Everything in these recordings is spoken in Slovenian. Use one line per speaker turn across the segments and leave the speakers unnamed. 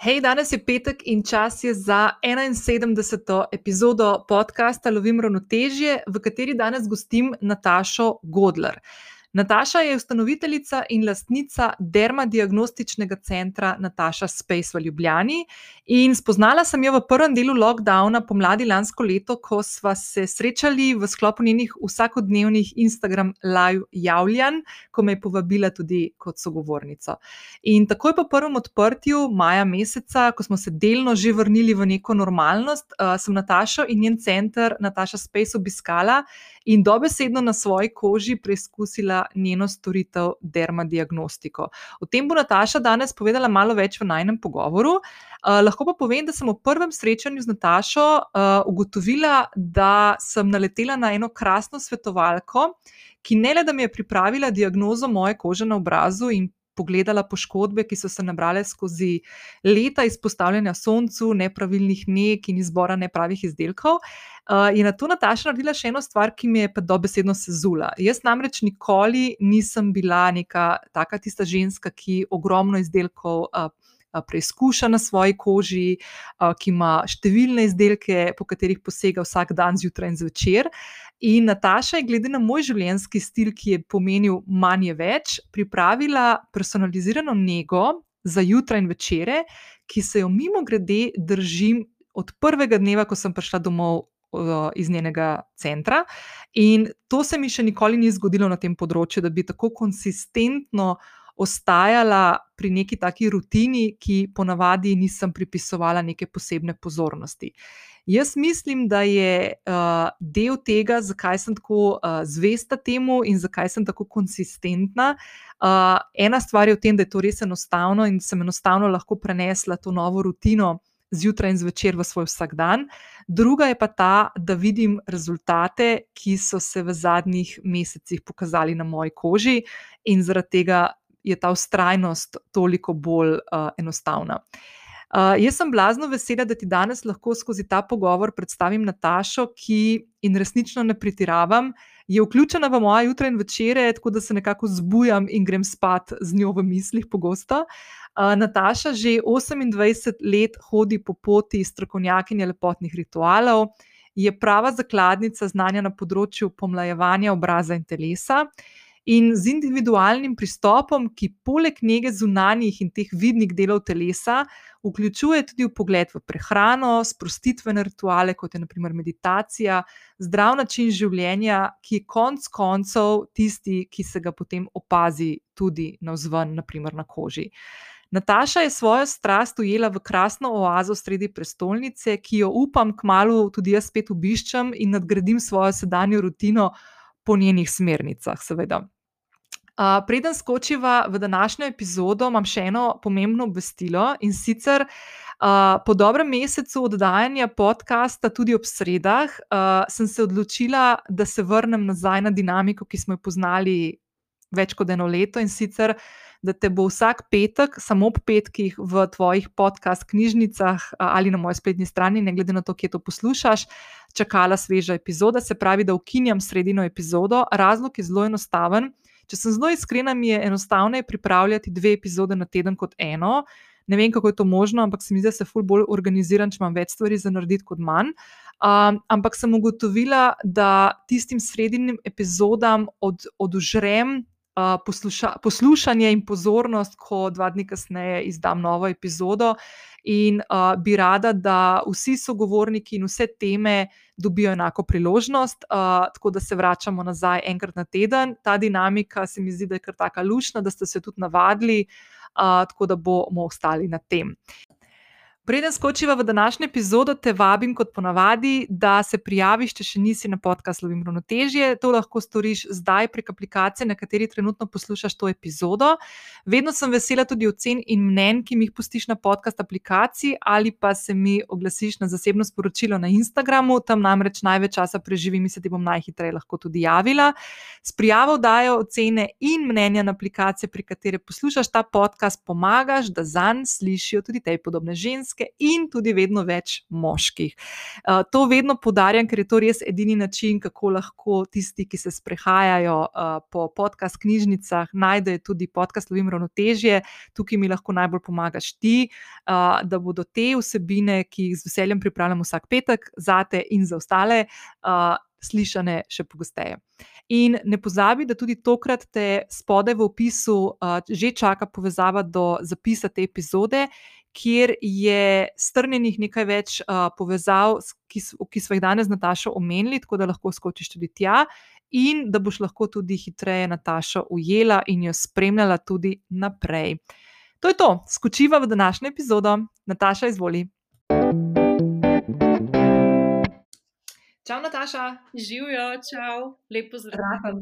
Hej, danes je petek in čas je za 71. epizodo podcasta Lovim ravnotežje, v kateri danes gostim Natašo Godler. Nataša je ustanoviteljica in lastnica dermadiagnostičnega centra Nataša Space v Ljubljani. In spoznala sem jo v prvem delu lockdowna pomladi lansko leto, ko sva se srečali v sklopu njenih vsakodnevnih Instagram live javljanj, ko me je povabila tudi kot sogovornico. In takoj po prvem odprtju, maja meseca, ko smo se delno že vrnili v neko normalnost, uh, sem Natašo in njen center Nataša Space obiskala in dobesedno na svoji koži preizkusila njeno storitev dermadiagnostiko. O tem bo Nataša danes povedala malo več v najnem pogovoru. Uh, lahko pa povem, da sem v prvem srečanju z Natašo uh, ugotovila, da sem naletela na eno krasno svetovalko, ki ne le da mi je pripravila diagnozo moje kože na obrazu in pogledala poškodbe, ki so se nabrale skozi leta izpostavljanja soncu, nepravilnih nek in izbora nepravih izdelkov. Uh, je na to Nataša naredila še eno stvar, ki mi je pa dobesedno sezula. Jaz namreč nikoli nisem bila neka taka tista ženska, ki ogromno izdelkov. Uh, Preizkuša na svoji koži, ki ima številne izdelke, po katerih posega vsak dan, zjutraj in zvečer. In Nataša je, glede na moj življenjski stil, ki je pomenil manj več, pripravila personalizirano nego za jutra in večere, ki se jo mimo grede držim od prvega dneva, ko sem prišla domov iz njenega centra. In to se mi še nikoli ni zgodilo na tem področju, da bi tako konsistentno ostajala pri neki taki rutini, ki ponavadi nisem pripisovala neke posebne pozornosti. Jaz mislim, da je uh, del tega, zakaj sem tako uh, zvesta temu in zakaj sem tako konsistentna. Uh, ena stvar je v tem, da je to res enostavno in sem enostavno lahko prenesla to novo rutino zjutraj in zvečer v svoj vsakdan. Druga je pa ta, da vidim rezultate, ki so se v zadnjih mesecih pokazali na moji koži, in zaradi tega je ta ustrajnost toliko bolj uh, enostavna. Uh, jaz sem blazno vesela, da ti danes lahko skozi ta pogovor predstavim Natašo, ki, in resnično ne pretiravam, je vključena v moje jutra in večere, tako da se nekako zbujam in grem spat z njo v mislih pogosto. Uh, Nataša že 28 let hodi po poti strokovnjakinje lepotnih ritualov, je prava zakladnica znanja na področju pomlajevanja obraza in telesa in z individualnim pristopom, ki poleg njege zunanjih in teh vidnih delov telesa, vključuje tudi pogled v prehrano, sprostitvene rituale, kot je naprimer meditacija, zdrav način življenja, ki je konec koncev tisti, ki se ga potem opazi tudi na vzven, naprimer na koži. Nataša je svojo strast ujela v krasno oazo sredi prestolnice, ki jo upam, kmalo tudi jaz spet obiščem in nadgradim svojo sedanjo rutino po njenih smernicah, seveda. Uh, preden skočiva v današnjo epizodo, imam še eno pomembno obvestilo in sicer uh, po dobrem mesecu oddajanja podcasta, tudi ob sredah, uh, sem se odločila, da se vrnem nazaj na dinamiko, ki smo jo poznali več kot eno leto in sicer. Da te bo vsak petek, samo ob petkih, v tvojih podcast knjižnicah ali na moji spletni strani, ne glede na to, kje to poslušaš, čakala sveža epizoda. Se pravi, da ukinjam sredino epizodo. Razlog je zelo enostaven. Če sem zelo iskrena, mi je enostavneje pripravljati dve epizode na teden kot eno. Ne vem, kako je to možno, ampak se mi zdi, da se ful bolj organiziran, če imam več stvari za narediti kot manj. Um, ampak sem ugotovila, da tistim srednjim epizodam od, odužrem posluša, poslušanje in pozornost, ko dva dni kasneje izdam novo epizodo. In uh, bi rada, da vsi sogovorniki in vse teme dobijo enako priložnost, uh, tako da se vračamo nazaj enkrat na teden. Ta dinamika se mi zdi, da je kar tako lušna, da ste se tudi navadili, uh, tako da bomo ostali na tem. Preden skočiva v današnjo epizodo, te vabim, kot ponavadi, da se prijaviš, če še nisi na podkastu Lovim Ravnotežje. To lahko storiš zdaj prek aplikacije, na kateri trenutno poslušaš to epizodo. Vedno sem vesela tudi ocen in mnen, ki mi jih pustiš na podkast aplikaciji, ali pa se mi oglasiš na zasebno sporočilo na Instagramu, tam namreč največ časa preživim in se ti bom najhitreje lahko tudi javila. S prijavo dajo ocene in mnenja na aplikacije, pri kateri poslušaš ta podkast, pomagaš, da zanj slišijo tudi te podobne ženske ženske in tudi vedno več moških. Uh, to vedno podarjam, ker je to res edini način, kako lahko tisti, ki se sprehajajo uh, po podcast knjižnicah, najdejo tudi podcast Lovim Ravnotežje. Tukaj mi lahko najbolj pomagaš ti, uh, da bodo te vsebine, ki jih z veseljem pripravljam vsak petek, zate in za ostale. Slišane še pogosteje. In ne pozabi, da tudi tokrat te spodaj v opisu uh, že čaka povezava do zapisa te epizode, kjer je strnjenih nekaj več uh, povezav, ki, ki smo jih danes z Natašo omenili, tako da lahko skočiš tudi tja, in da boš lahko tudi hitreje Natašo ujela in jo spremljala tudi naprej. To je to, skočiva v današnjo epizodo. Nataša, izvoli. Čau, Nataša.
Živijo, čau, lepo zdrav.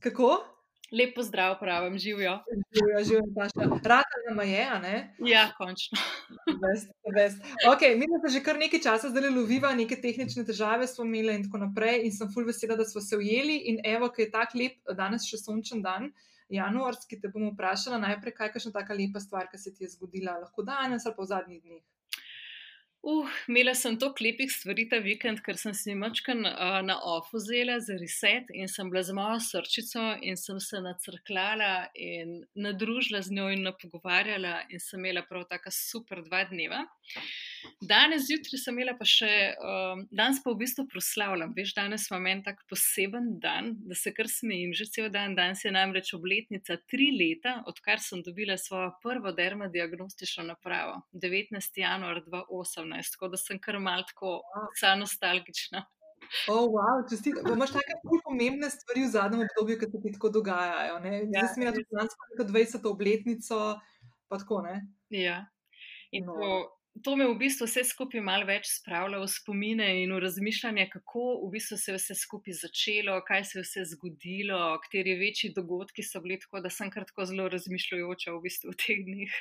Kako?
Lepo zdrav, pravim, živijo.
Živijo, živijo, Nataša. Rada nam je, a ne?
Ja, končno.
Best, best. Ok, mi smo že kar nekaj časa zdaj loviva, neke tehnične težave smo imeli in tako naprej. In sem full vesela, da smo se ujeli. In evo, ki je tak lep, danes še sončen dan. Januarski te bom vprašala najprej, kaj je kakšna taka lepa stvar, ki se ti je zgodila, lahko danes ali pa v zadnjih dneh.
Uh, imela sem toliko lepih stvari ta vikend, ker sem si mačkan uh, na ofu vzela za reset in sem bila z mojo srčico in sem se nacrklala in nadružila z njo in napogovarjala in sem imela prav tako super dva dneva. Danes zjutraj sem imela pa še, um, danes pa v bistvu proslavljam. Veš, danes imam en tak poseben dan, da se kar smejim, že cel dan. Danes je namreč obletnica tri leta, odkar sem dobila svojo prvo dermadiagnostično napravo, 19. januar 2018, tako da sem kar mal tako vsa nostalgična.
Oh, wow, čestite. Imaš tako zelo pomembne stvari v zadnjem obdobju, ki se ti tako dogajajo. Ja, Zdaj sem imela tudi lansko 20. obletnico, pa tako ne.
Ja. In no. to, to me v bistvu vse skupaj malo več spravlja v spomine in v razmišljanje, kako v bistvu se je vse skupaj začelo, kaj se je vse zgodilo, kateri večji dogodki so bili, tako da sem kar tako zelo razmišljajoča v bistvu v teh dneh.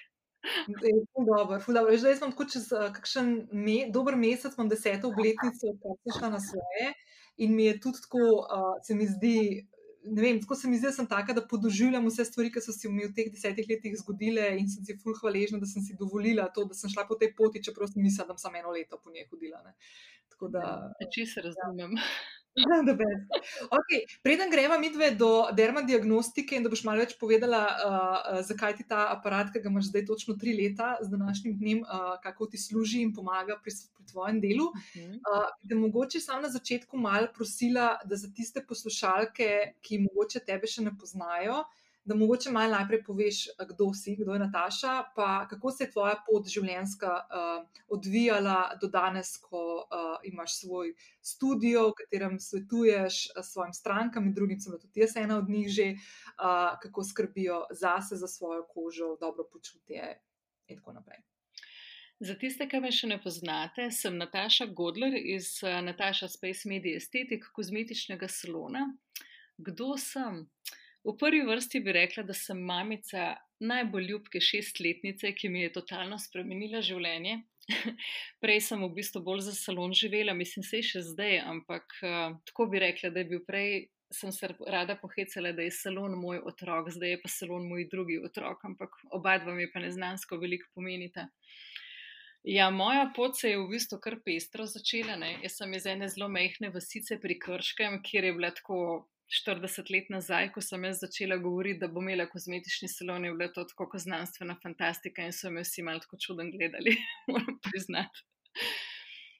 Dobro, dobro. Zdaj sem tako čez uh, kakšen me, dober mesec, imam deseto obletnico, ko sem šla na svoje. In mi je tudi tako, uh, se mi zdi, ne vem, tako se mi zdi, da sem taka, da podoživljam vse stvari, ki so se mi v teh desetih letih zgodile in sem si fulh hvaležna, da sem si dovolila to, da sem šla po tej poti, čeprav sem mislila, da sem samo eno leto po njej hodila. Ne. Tako da.
Če se razumem. Ja.
Okay, preden gremo mi dve do dermadiagnostike in da boš malo več povedala, uh, zakaj ti ta aparat, ki ga imaš zdaj točno tri leta, z današnjim dnem, uh, kako ti služi in pomaga pri, pri tvojem delu. Uh, da mogoče sam na začetku malo prosila, da za tiste poslušalke, ki mogoče tebe še ne poznajo, uh, da mogoče malo najprej poveš, kdo si, kdo je Nataša, pa kako se je tvoja pot življenjska uh, odvijala do danes, ko uh, imaš svoj studio, v katerem svetuješ svojim strankam in drugim, sem tudi jaz ena od njih že, uh, kako skrbijo zase, za svojo kožo, dobro počutje in tako naprej.
Za tiste, ki me še ne poznate, sem Nataša Godler iz Nataša Space Media Estetik, kozmetičnega salona. Kdo sem? V prvi vrsti bi rekla, da sem mamica najbolj ljubke šestletnice, ki mi je totalno spremenila življenje. prej sem v bistvu bolj za salon živela, mislim, se še zdaj, ampak uh, tako bi rekla, da je bil prej. Sem se rada pohecala, da je salon moj otrok, zdaj je pa salon moj drugi otrok, ampak oba dva mi pa neznansko veliko pomenita. Ja, moja pot se je v bistvu kar pestro začela. Ne? Jaz sem iz ene zelo mehke vasice pri Krškem, kjer je bila tako 40 let nazaj, ko sem jaz začela govoriti, da bom imela kozmetični salon, je bilo to tako kot znanstvena fantastika in so me vsi malo tako čuden gledali, moram priznati.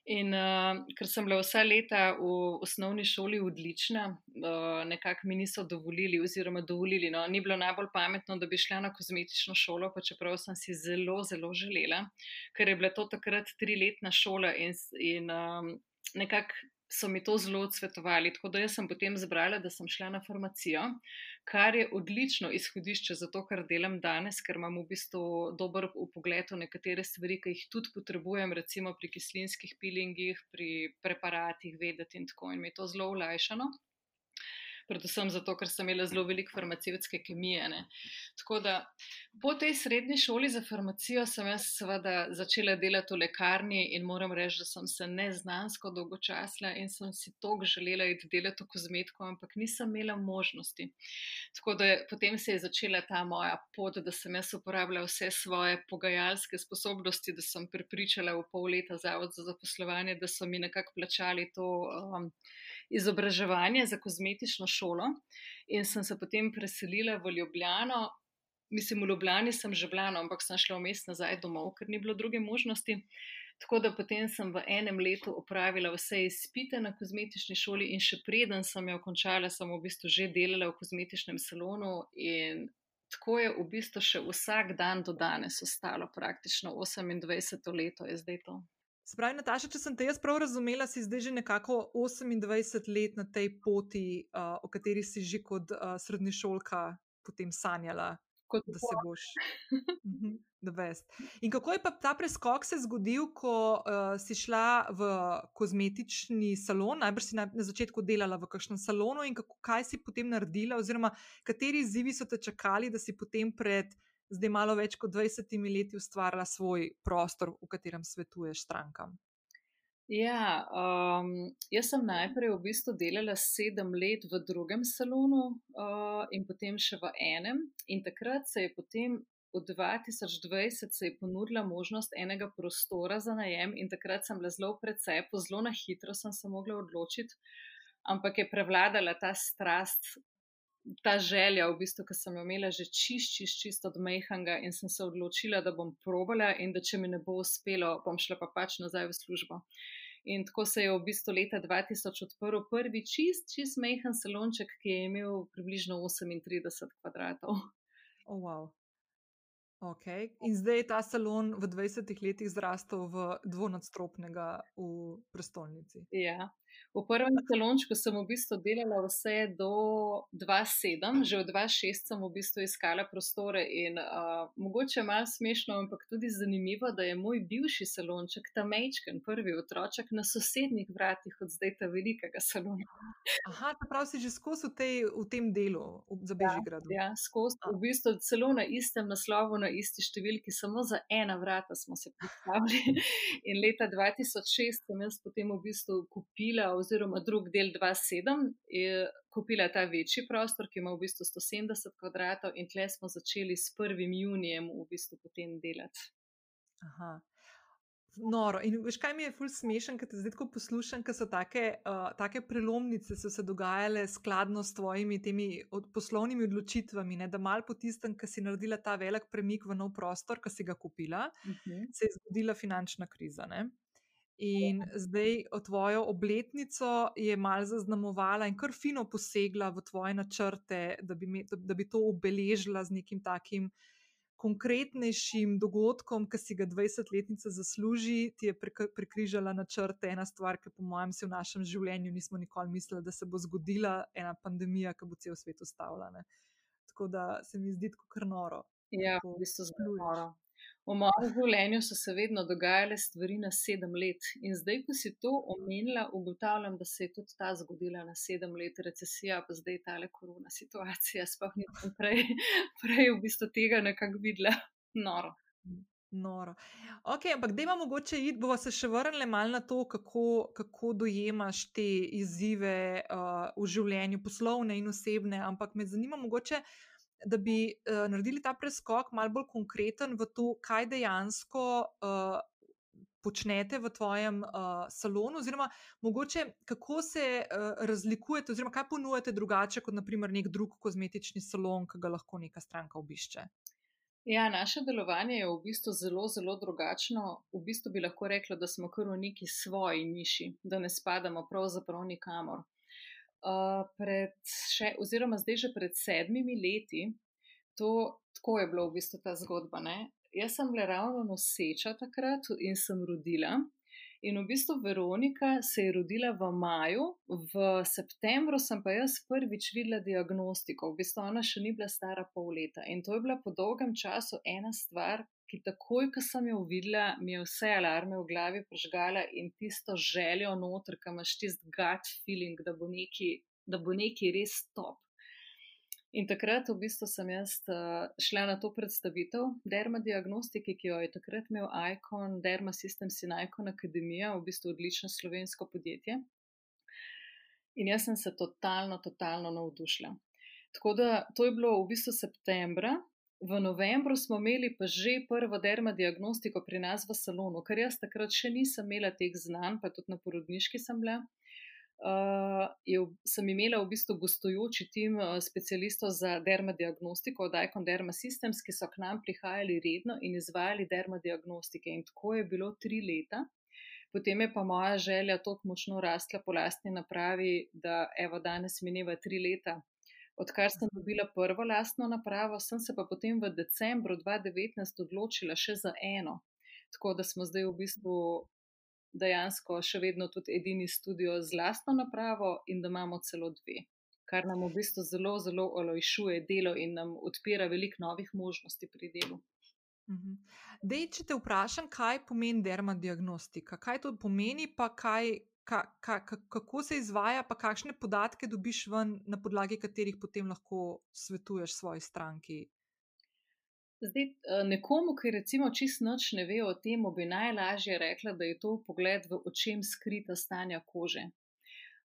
In uh, ker sem bila vsa leta v osnovni šoli odlična, uh, nekako mi niso dovolili, oziroma dovolili, no, ni bilo najbolj pametno, da bi šla na kozmetično šolo, pa čeprav sem si zelo, zelo želela, ker je bila to takrat triletna šola in, in um, nekako so mi to zelo odsvetovali. Tako da sem potem zbrala, da sem šla na farmacijo, kar je odlično izhodišče za to, kar delam danes, ker imam v bistvu dober pogled v nekatere stvari, ki jih tudi potrebujem, recimo pri kislinskih pilingih, pri preparatih, vedeti in tako in mi je to zelo olajšano. Predvsem zato, ker sem imela zelo veliko farmacevtske kemije. Ne. Tako da po tej srednji šoli za farmacijo sem jaz seveda začela delati v lekarni in moram reči, da sem se neznansko dolgočasla in sem si tog želela iti delati v kozmetiko, ampak nisem imela možnosti. Tako da potem se je začela ta moja pot, da sem jaz uporabljala vse svoje pogajalske sposobnosti, da sem pripričala v pol leta zavod za zaposlovanje, da so mi nekako plačali to. Um, izobraževanje za kozmetično šolo in sem se potem preselila v Ljubljano. Mislim, v Ljubljani sem že bila, no, ampak sem šla vmes nazaj domov, ker ni bilo druge možnosti. Tako da potem sem v enem letu opravila vse izpite na kozmetični šoli, in še preden sem jo končala, sem v bistvu že delala v kozmetičnem salonu. In tako je v bistvu še vsak dan do danes ostalo, praktično 28 leto je zdaj to.
Spravi, Nataša, če sem te jaz prav razumela, si zdaj že nekako 28 let na tej poti, uh, o kateri si že kot uh, srednješolka potem sanjala,
kot
da se boš. Mhm, In kako je pa ta preskok se zgodil, ko uh, si šla v kozmetični salon? Najbrž si na, na začetku delala v kakšnem salonu, in kako, kaj si potem naredila, oziroma kateri izzivi so te čakali, da si potem pred zdaj malo več kot 20 leti ustvarila svoj prostor, v katerem svetuješ strankam?
Ja, um, jaz sem najprej v bistvu delala sedem let v drugem salonu uh, in potem še v enem. In takrat se je potem v 2020 se je ponudila možnost enega prostora za najem, in takrat sem bila zelo precej, zelo na hitro sem se mogla odločiti, ampak je prevladala ta strast ta želja, v bistvu, ki sem jo imela že čist, čist, čist od Mejhanga in sem se odločila, da bom probala in da če mi ne bo uspelo, bom šla pa pač nazaj v službo. In tako se je v bistvu leta 2000 odprl prvi čist, čist Mejhan salonček, ki je imel približno 38 kvadratov.
Oh, wow. Okay. In zdaj je ta salon v 20 letih zrastel v dvonadstropnega v prestolnici.
Ja, V prvem salončku sem v bistvu delala vse do 2007, že od 2006 sem v bistvu iskala prostore in uh, mogoče malo smešno, ampak tudi zanimivo, da je moj bivši salonček, ta mečken, prvi otroček na sosednjih vratih od zdaj ta velikega salona.
Aha, prav si že skozi v, v tem delu, za Bežigrad.
Ja, ja skozi v bistvu celo na istem naslovu, na isti številki, samo za ena vrata smo se predstavili. In leta 2006 sem jaz potem v bistvu kupila oziroma drug del 2.7, je kupila ta večji prostor, ki ima v bistvu 170 kvadratov, in tle smo začeli s 1. junijem v bistvu potem delati.
Aha. Noro. In veš, kaj mi je ful smešen, ker te zdaj tako poslušam, ker so take, uh, take prelomnice so se dogajale skladno s tvojimi temi od, poslovnimi odločitvami, ne? da mal po tistem, ki si naredila ta velik premik v nov prostor, ki si ga kupila, uh mhm. -huh. se je zgodila finančna kriza. Ne? In zdaj tvojo obletnico je mal zaznamovala in kar fino posegla v tvoje načrte, da bi, me, da bi to obeležila z nekim takim konkretnejšim dogodkom, ki si ga 20-letnica zasluži, ti je prekrižala načrte. Ena stvar, ki po mojem si v našem življenju nismo nikoli mislili, da se bo zgodila, ena pandemija, ki bo cel svet ustavljala. Tako da se mi zdi tako kar noro.
Ja, v bistvu zelo noro. V mojem življenju so se vedno dogajale stvari na sedem let. In zdaj, ko si to omenila, ugotavljam, da se je tudi ta zgodila na sedem let, recesija, pa zdaj ta le korona situacija. Sploh nisem prej, prej v bistvu tega nekako videla. Noro.
Noro. Ok, ampak da ima mogoče iti, bomo se še vrnili malo na to, kako, kako dojemaš te izzive uh, v življenju, poslovne in osebne. Ampak me zanima mogoče da bi uh, naredili ta preskok malo bolj konkreten v to, kaj dejansko uh, počnete v tvojem uh, salonu, oziroma mogoče kako se uh, razlikujete, oziroma kaj ponujate drugače kot naprimer nek drug kozmetični salon, ki ga lahko neka stranka obišče.
Ja, naše delovanje je v bistvu zelo, zelo drugačno. V bistvu bi lahko rekla, da smo kar v neki svoji niši, da ne spadamo pravzaprav nikamor pred še, oziroma zdaj že pred sedmimi leti, to, tako je bilo v bistvu ta zgodba. Ne? Jaz sem bila ravno noseča takrat in sem rodila. In v bistvu Veronika se je rodila v maju, v septembru sem pa jaz prvič videla diagnostiko, v bistvu ona še ni bila stara pol leta. In to je bila po dolgem času ena stvar, ki takoj, ko sem jo videla, mi je vse alarme v glavi požgala in tisto željo noter, ki imaš tisti gut feeling, da bo neki da bo nekaj res top. In takrat v bistvu sem jaz uh, šla na to predstavitev dermadiagnostike, ki jo je takrat imel Icon, Derma Systems in Icon Akademija, v bistvu odlično slovensko podjetje. In jaz sem se totalno, totalno navdušila. Tako da to je bilo v bistvu septembra, v novembru smo imeli pa že prvo dermadiagnostiko pri nas v salonu, ker jaz takrat še nisem imela teh znanj, pa tudi na porodniški sem bila uh, je, sem imela v bistvu gostujoči tim uh, specialistov za dermadiagnostiko od Icon Derma Systems, ki so k nam prihajali redno in izvajali dermadiagnostike. In tako je bilo tri leta. Potem je pa moja želja tako močno rastla po lastni napravi, da evo danes mineva tri leta. Odkar sem dobila prvo lastno napravo, sem se pa potem v decembru 2019 odločila še za eno. Tako da smo zdaj v bistvu dejansko še vedno tudi edini studio z lastno napravo in da imamo celo dve, kar nam v bistvu zelo, zelo olajšuje delo in nam odpira veliko novih možnosti pri delu.
Mhm. Dej, če te vprašam, kaj pomeni dermadiagnostika, kaj to pomeni, pa kaj, ka, ka, ka, kako se izvaja, pa kakšne podatke dobiš ven, na podlagi katerih potem lahko svetuješ svoji stranki
Zdaj, eh, nekomu, ki recimo čist noč ne ve o tem, bi najlažje rekla, da je to pogled v očem skrita stanja kože.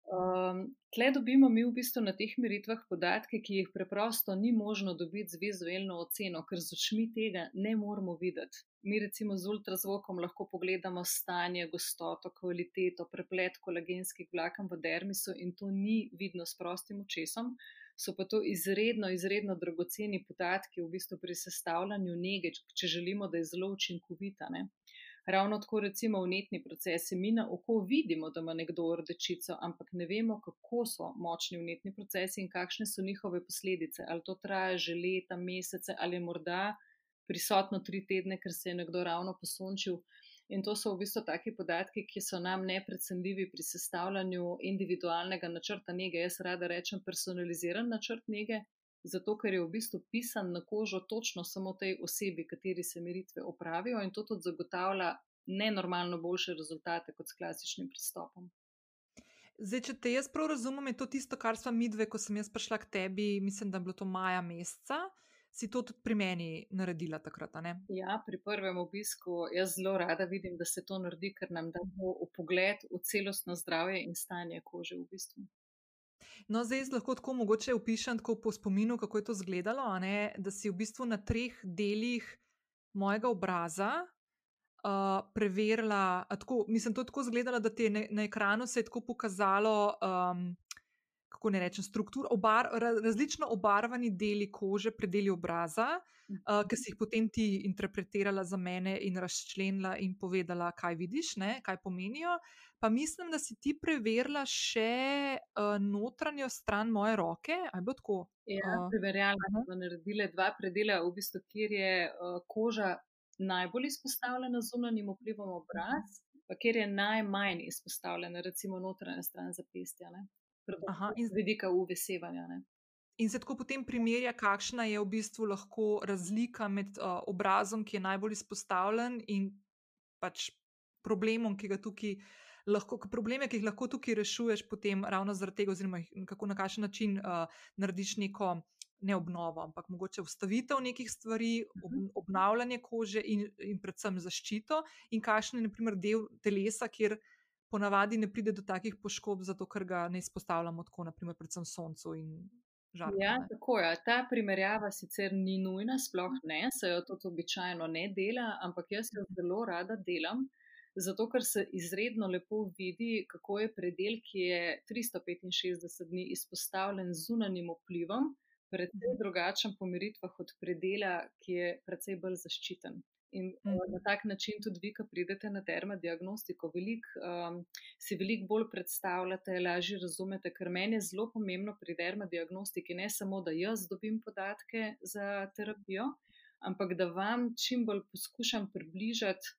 Um, tle dobimo mi v bistvu na teh meritvah podatke, ki jih preprosto ni možno dobiti z vizualno oceno, ker z očmi tega ne moremo videti. Mi recimo z ultrazvokom lahko pogledamo stanje, gostoto, kvaliteto, preplet kolagenskih vlaken v dermisu in to ni vidno s prostim očesom so pa to izredno, izredno dragoceni podatki v bistvu pri sestavljanju nege, če želimo, da je zelo učinkovita. Ne? Ravno tako, recimo, vnetni procesi. Mi na oko vidimo, da ima nekdo rdečico, ampak ne vemo, kako so močni vnetni procesi in kakšne so njihove posledice. Ali to traja že leta, mesece, ali morda prisotno tri tedne, ker se je nekdo ravno posončil. In to so v bistvu taki podatki, ki so nam nepredstavljivi pri sestavljanju individualnega načrta nege. Jaz rada rečem personaliziran načrt nege, zato ker je v bistvu pisan na kožo točno samo tej osebi, kateri se meritve opravijo in to tudi zagotavlja nenormalno boljše rezultate kot s klasičnim pristopom.
Zdaj, če te jaz prav razumem, je to tisto, kar smo mi dve, ko sem jaz prišla k tebi, mislim, da je bilo to maja meseca si to tudi pri meni naredila takrat?
Ja, pri prvem obisku jaz zelo rada vidim, da se to naredi, ker nam da to pogled v celostno zdravje in stanje kože v bistvu.
No, zdaj lahko tako mogoče opišem tako po spominu, kako je to izgledalo, da si v bistvu na treh delih mojega obraza uh, preverila. Tako, mislim, to je tako izgledalo, da ti je na, na ekranu se je tako pokazalo. Um, kako ne rečem, struktur, obar, različno obarvani deli kože, predeli obraza, uh, ki si jih potem ti interpretirala za mene in razčlenila in povedala, kaj vidiš, ne, kaj pomenijo. Pa mislim, da si ti preverila še uh, notranjo stran moje roke.
Ja, uh, preverjala smo naredili dva predela, v bistvu, kjer je uh, koža najbolj izpostavljena zunanjim vplivom obraz, pa kjer je najmanj izpostavljena, recimo notranja stran zapestja. Aha, in z vidika uvesevanja. Ne?
In se tako potem primerja, kakšna je v bistvu lahko razlika med uh, obrazom, ki je najbolj izpostavljen, in pač problemom, ki ga tukaj lahko, probleme, ki jih lahko tukaj rešuješ, potem ravno zaradi tega, oziroma kako na kakšen način uh, narediš neko. Ne obnovo, ampak mogoče ustavitev nekih stvari, ob, mhm. obnavljanje kože in, in predvsem zaščito, in kakšen je, naprimer, del telesa, kjer ponavadi ne pride do takih poškodb, zato ker ga ne izpostavljamo tako, naprimer, predvsem soncu in žarku.
Ja, tako je. Ta primerjava sicer ni nujna, sploh ne, se jo to običajno ne dela, ampak jaz jo zelo rada delam. Zato, ker se izredno lepo vidi, kako je predel, ki je 365 dni izpostavljen zunanjim vplivom, predvsem mhm. drugačen po meritvah od predela, ki je precej bolj zaščiten. In uh, na tak način tudi vi, ko pridete na dermadiagnostiko, velik, um, si veliko bolj predstavljate, lažje razumete, ker meni je zelo pomembno pri dermadiagnostiki ne samo, da jaz dobim podatke za terapijo, ampak da vam čim bolj poskušam približati,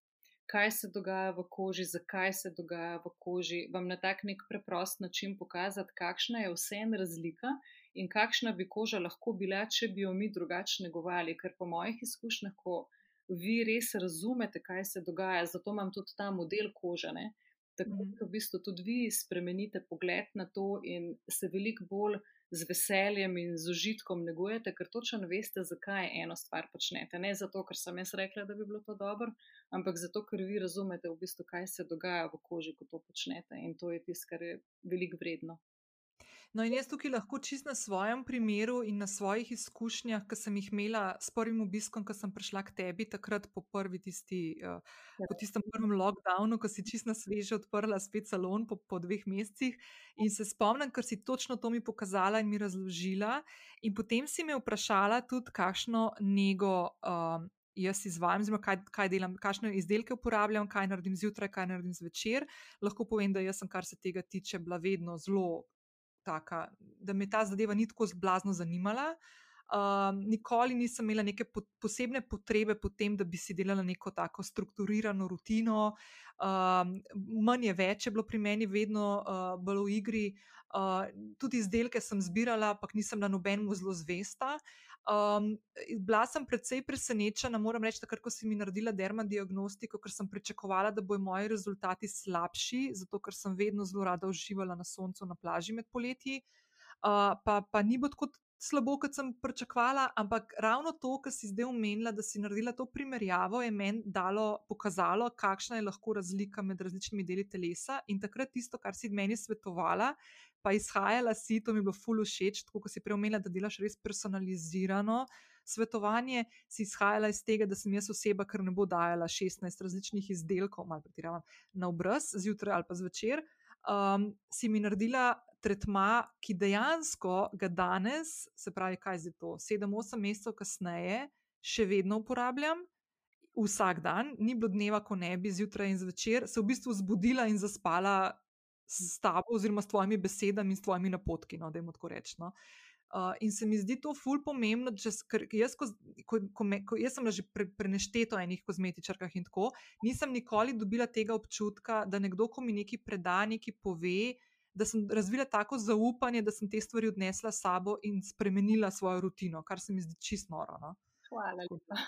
kaj se dogaja v koži, zakaj se dogaja v koži, vam na tak nek preprost način pokazati, kakšna je vsem razlika. In kakšna bi koža lahko bila, če bi jo mi drugače negovali, ker po mojih izkušnjah, ko vi res razumete, kaj se dogaja, zato imam tudi ta model kože. Ne? Tako
Mhm.
da v bistvu tudi vi spremenite pogled na to in se veliko bolj z veseljem in z užitkom negujete, ker točno veste, zakaj eno stvar počnete. Ne zato, ker sem jaz rekla, da bi bilo to dobro, ampak zato, ker vi razumete v bistvu, kaj se dogaja v koži, ko to počnete. In to je tisto, kar je veliko vredno.
No, in jaz tukaj lahko čist na svojem primeru in na svojih izkušnjah, ki sem jih imela s prvim obiskom, ko sem prišla k tebi, takrat po prvi tisti, uh, po tistem prvem lockdownu, ko si čist na sveže odprla spet salon po, po dveh mesecih. In se spomnim, ker si točno to mi pokazala in mi razložila. In potem si me vprašala tudi, kakšno nego. Um, Jaz izvajam, zelo kaj, kaj delam, kakšne izdelke uporabljam, kaj naredim zjutraj, kaj naredim zvečer. Lahko povem, da jaz sem, kar se tega tiče, bila vedno zelo taka, da me ta zadeva ni tako blazno zanimala. Um, nikoli nisem imela neke po, posebne potrebe po tem, da bi si delala neko tako strukturirano rutino. Um, manj je več, je bilo pri meni vedno uh, bolj v igri. Uh, tudi izdelke sem zbirala, ampak nisem na nobenemu zelo zvesta. Um, bila sem precej presenečena, moram reči, takrat, ko si mi naredila dermadiagnostiko, ker sem pričakovala, da bodo moji rezultati slabši, zato ker sem vedno zelo rada uživala na soncu na plaži med poletji. Uh, pa, pa ni bilo tako slabo, kot sem pričakovala, ampak ravno to, kar si zdaj omenila, da si naredila to primerjavo, je meni dalo pokazalo, kakšna je lahko razlika med različnimi deli telesa. In takrat tisto, kar si meni svetovala, pa izhajala si, to mi je bilo fulu všeč, tako kot si prej omenila, da delaš res personalizirano. Svetovanje si izhajala iz tega, da sem jaz oseba, ki ne bo dajala 16 različnih izdelkov, malo pretiravam, na obraz, zjutraj ali pa zvečer. Um, si mi naredila tretma, ki dejansko ga danes, se pravi, kaj zdaj to, 7-8 mesecev kasneje, še vedno uporabljam. Vsak dan, ni bilo dneva, ko ne bi zjutraj in zvečer se v bistvu zbudila in zaspala s tabo, oziroma s tvojimi besedami in s tvojimi napotki. No, da jim tako rečemo. Uh, in se mi zdi to ful pomembno, čez, ker jaz, ko, ko, ko me, ko, jaz sem že pre, prenešteto o enih kozmetičarkah in tako, nisem nikoli dobila tega občutka, da nekdo, ko mi nekaj preda, nekaj pove, da sem razvila tako zaupanje, da sem te stvari odnesla s sabo in spremenila svojo rutino, kar se mi zdi čist noro. No?
Hvala lepa.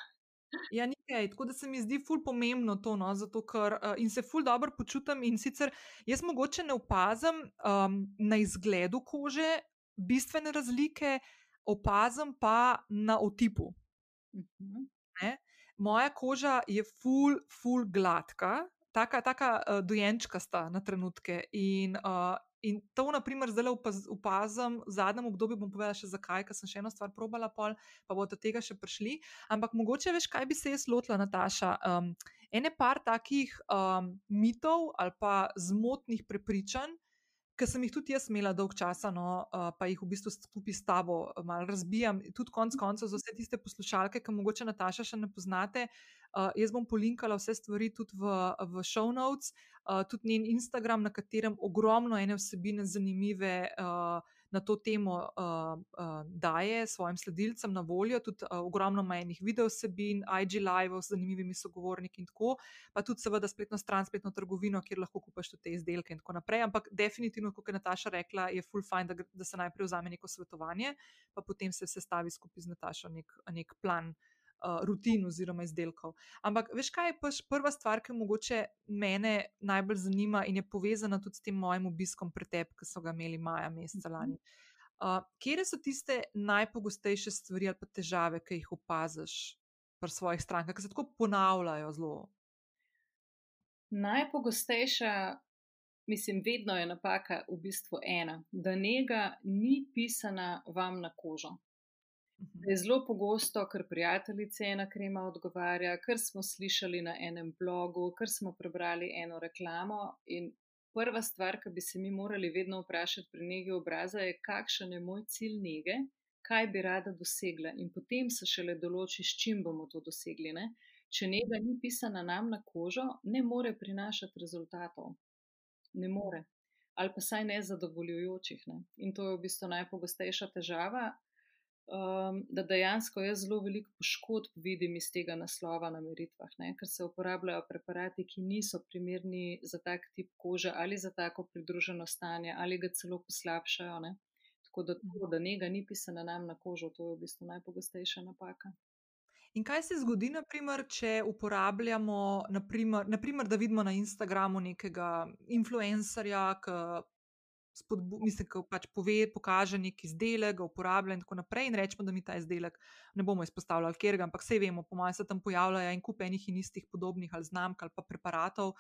Ja, nekaj. Tako da se mi zdi ful pomembno to, no, zato ker uh, in se ful dobro počutim. In sicer jaz mogoče ne opazim um, na izgledu kože bistvene razlike, opazim pa na otipu.
Uh -huh.
Ne? Moja koža je ful, ful gladka, taka, taka uh, dojenčkasta na trenutke. In, uh, in to, na primer, opaz, opazim v zadnjem obdobju. Bom povedala še zakaj, ker sem še eno stvar probala, pol, pa bo do tega še prišli. Ampak mogoče veš, kaj bi se jaz lotila, Nataša. Um, ene par takih um, mitov ali pa zmotnih prepričanj. Ker sem jih tudi jaz imela dolg časa, no, uh, pa jih v bistvu skupaj s tabo malo razbijam, tudi konec koncev za vse tiste poslušalke, ki mogoče Nataša še ne poznate. Uh, jaz bom polinkala vse stvari tudi v, v show notes, uh, tudi njen Instagram, na katerem ogromno ene vsebine zanimive uh, na to temo uh, uh, daje svojim sledilcem na voljo, tudi uh, ogromno majhnih videosebin, IG live z zanimivimi sogovorniki in tako, pa tudi seveda spletno stran, spletno trgovino, kjer lahko kupaš tudi te izdelke in tako naprej. Ampak definitivno, kot je Nataša rekla, je full fine, da, da se najprej vzame neko svetovanje, pa potem se sestavi skupaj z Natašo nek, nek plan. Uh, rutin oziroma izdelkov. Ampak, veš, kaj je pač prva stvar, ki mogoče mene najbolj zanima in je povezana tudi s tem mojim obiskom pretep, ki so ga imeli maja meseca lani. Uh, kje so tiste najpogostejše stvari ali pa težave, ki jih opaziš pri svojih strankah, ki se tako ponavljajo zelo?
Najpogostejša, mislim, vedno je napaka v bistvu ena, da njega ni pisana vam na kožo. Je zelo pogosto, ker prijateljice ena krema odgovarja, ker smo slišali na enem blogu, ker smo prebrali eno reklamo. In prva stvar, ki bi se mi morali vedno vprašati pri negi obraza, je, kakšen je moj cilj nege, kaj bi rada dosegla. In potem se šele določi, s čim bomo to dosegli. Ne? Če njega ni pisana nam na kožo, ne more prinašati rezultatov. Ne more. Ali pa saj ne zadovoljujočih. Ne? In to je v bistvu najpogostejša težava. Um, da dejansko jaz zelo veliko poškodb vidim iz tega naslova na meritvah, ne? ker se uporabljajo preparati, ki niso primerni za tak tip kože ali za tako pridruženo stanje, ali ga celo poslabšajo. Ne? Tako da to, da njega ni pisana nam na kožo, to je v bistvu najpogostejša napaka.
In kaj se zgodi, naprimer, če uporabljamo, naprimer, naprimer, da vidimo na Instagramu nekega influencerja, ki spodbu, mislim, ki pač pove, pokaže neki izdelek, ga uporablja in tako naprej. In rečemo, da mi ta izdelek ne bomo izpostavljali, ker ga, ampak vse vemo, po mojem, se tam pojavljajo en kup enih in istih podobnih ali znamk ali pa preparatov.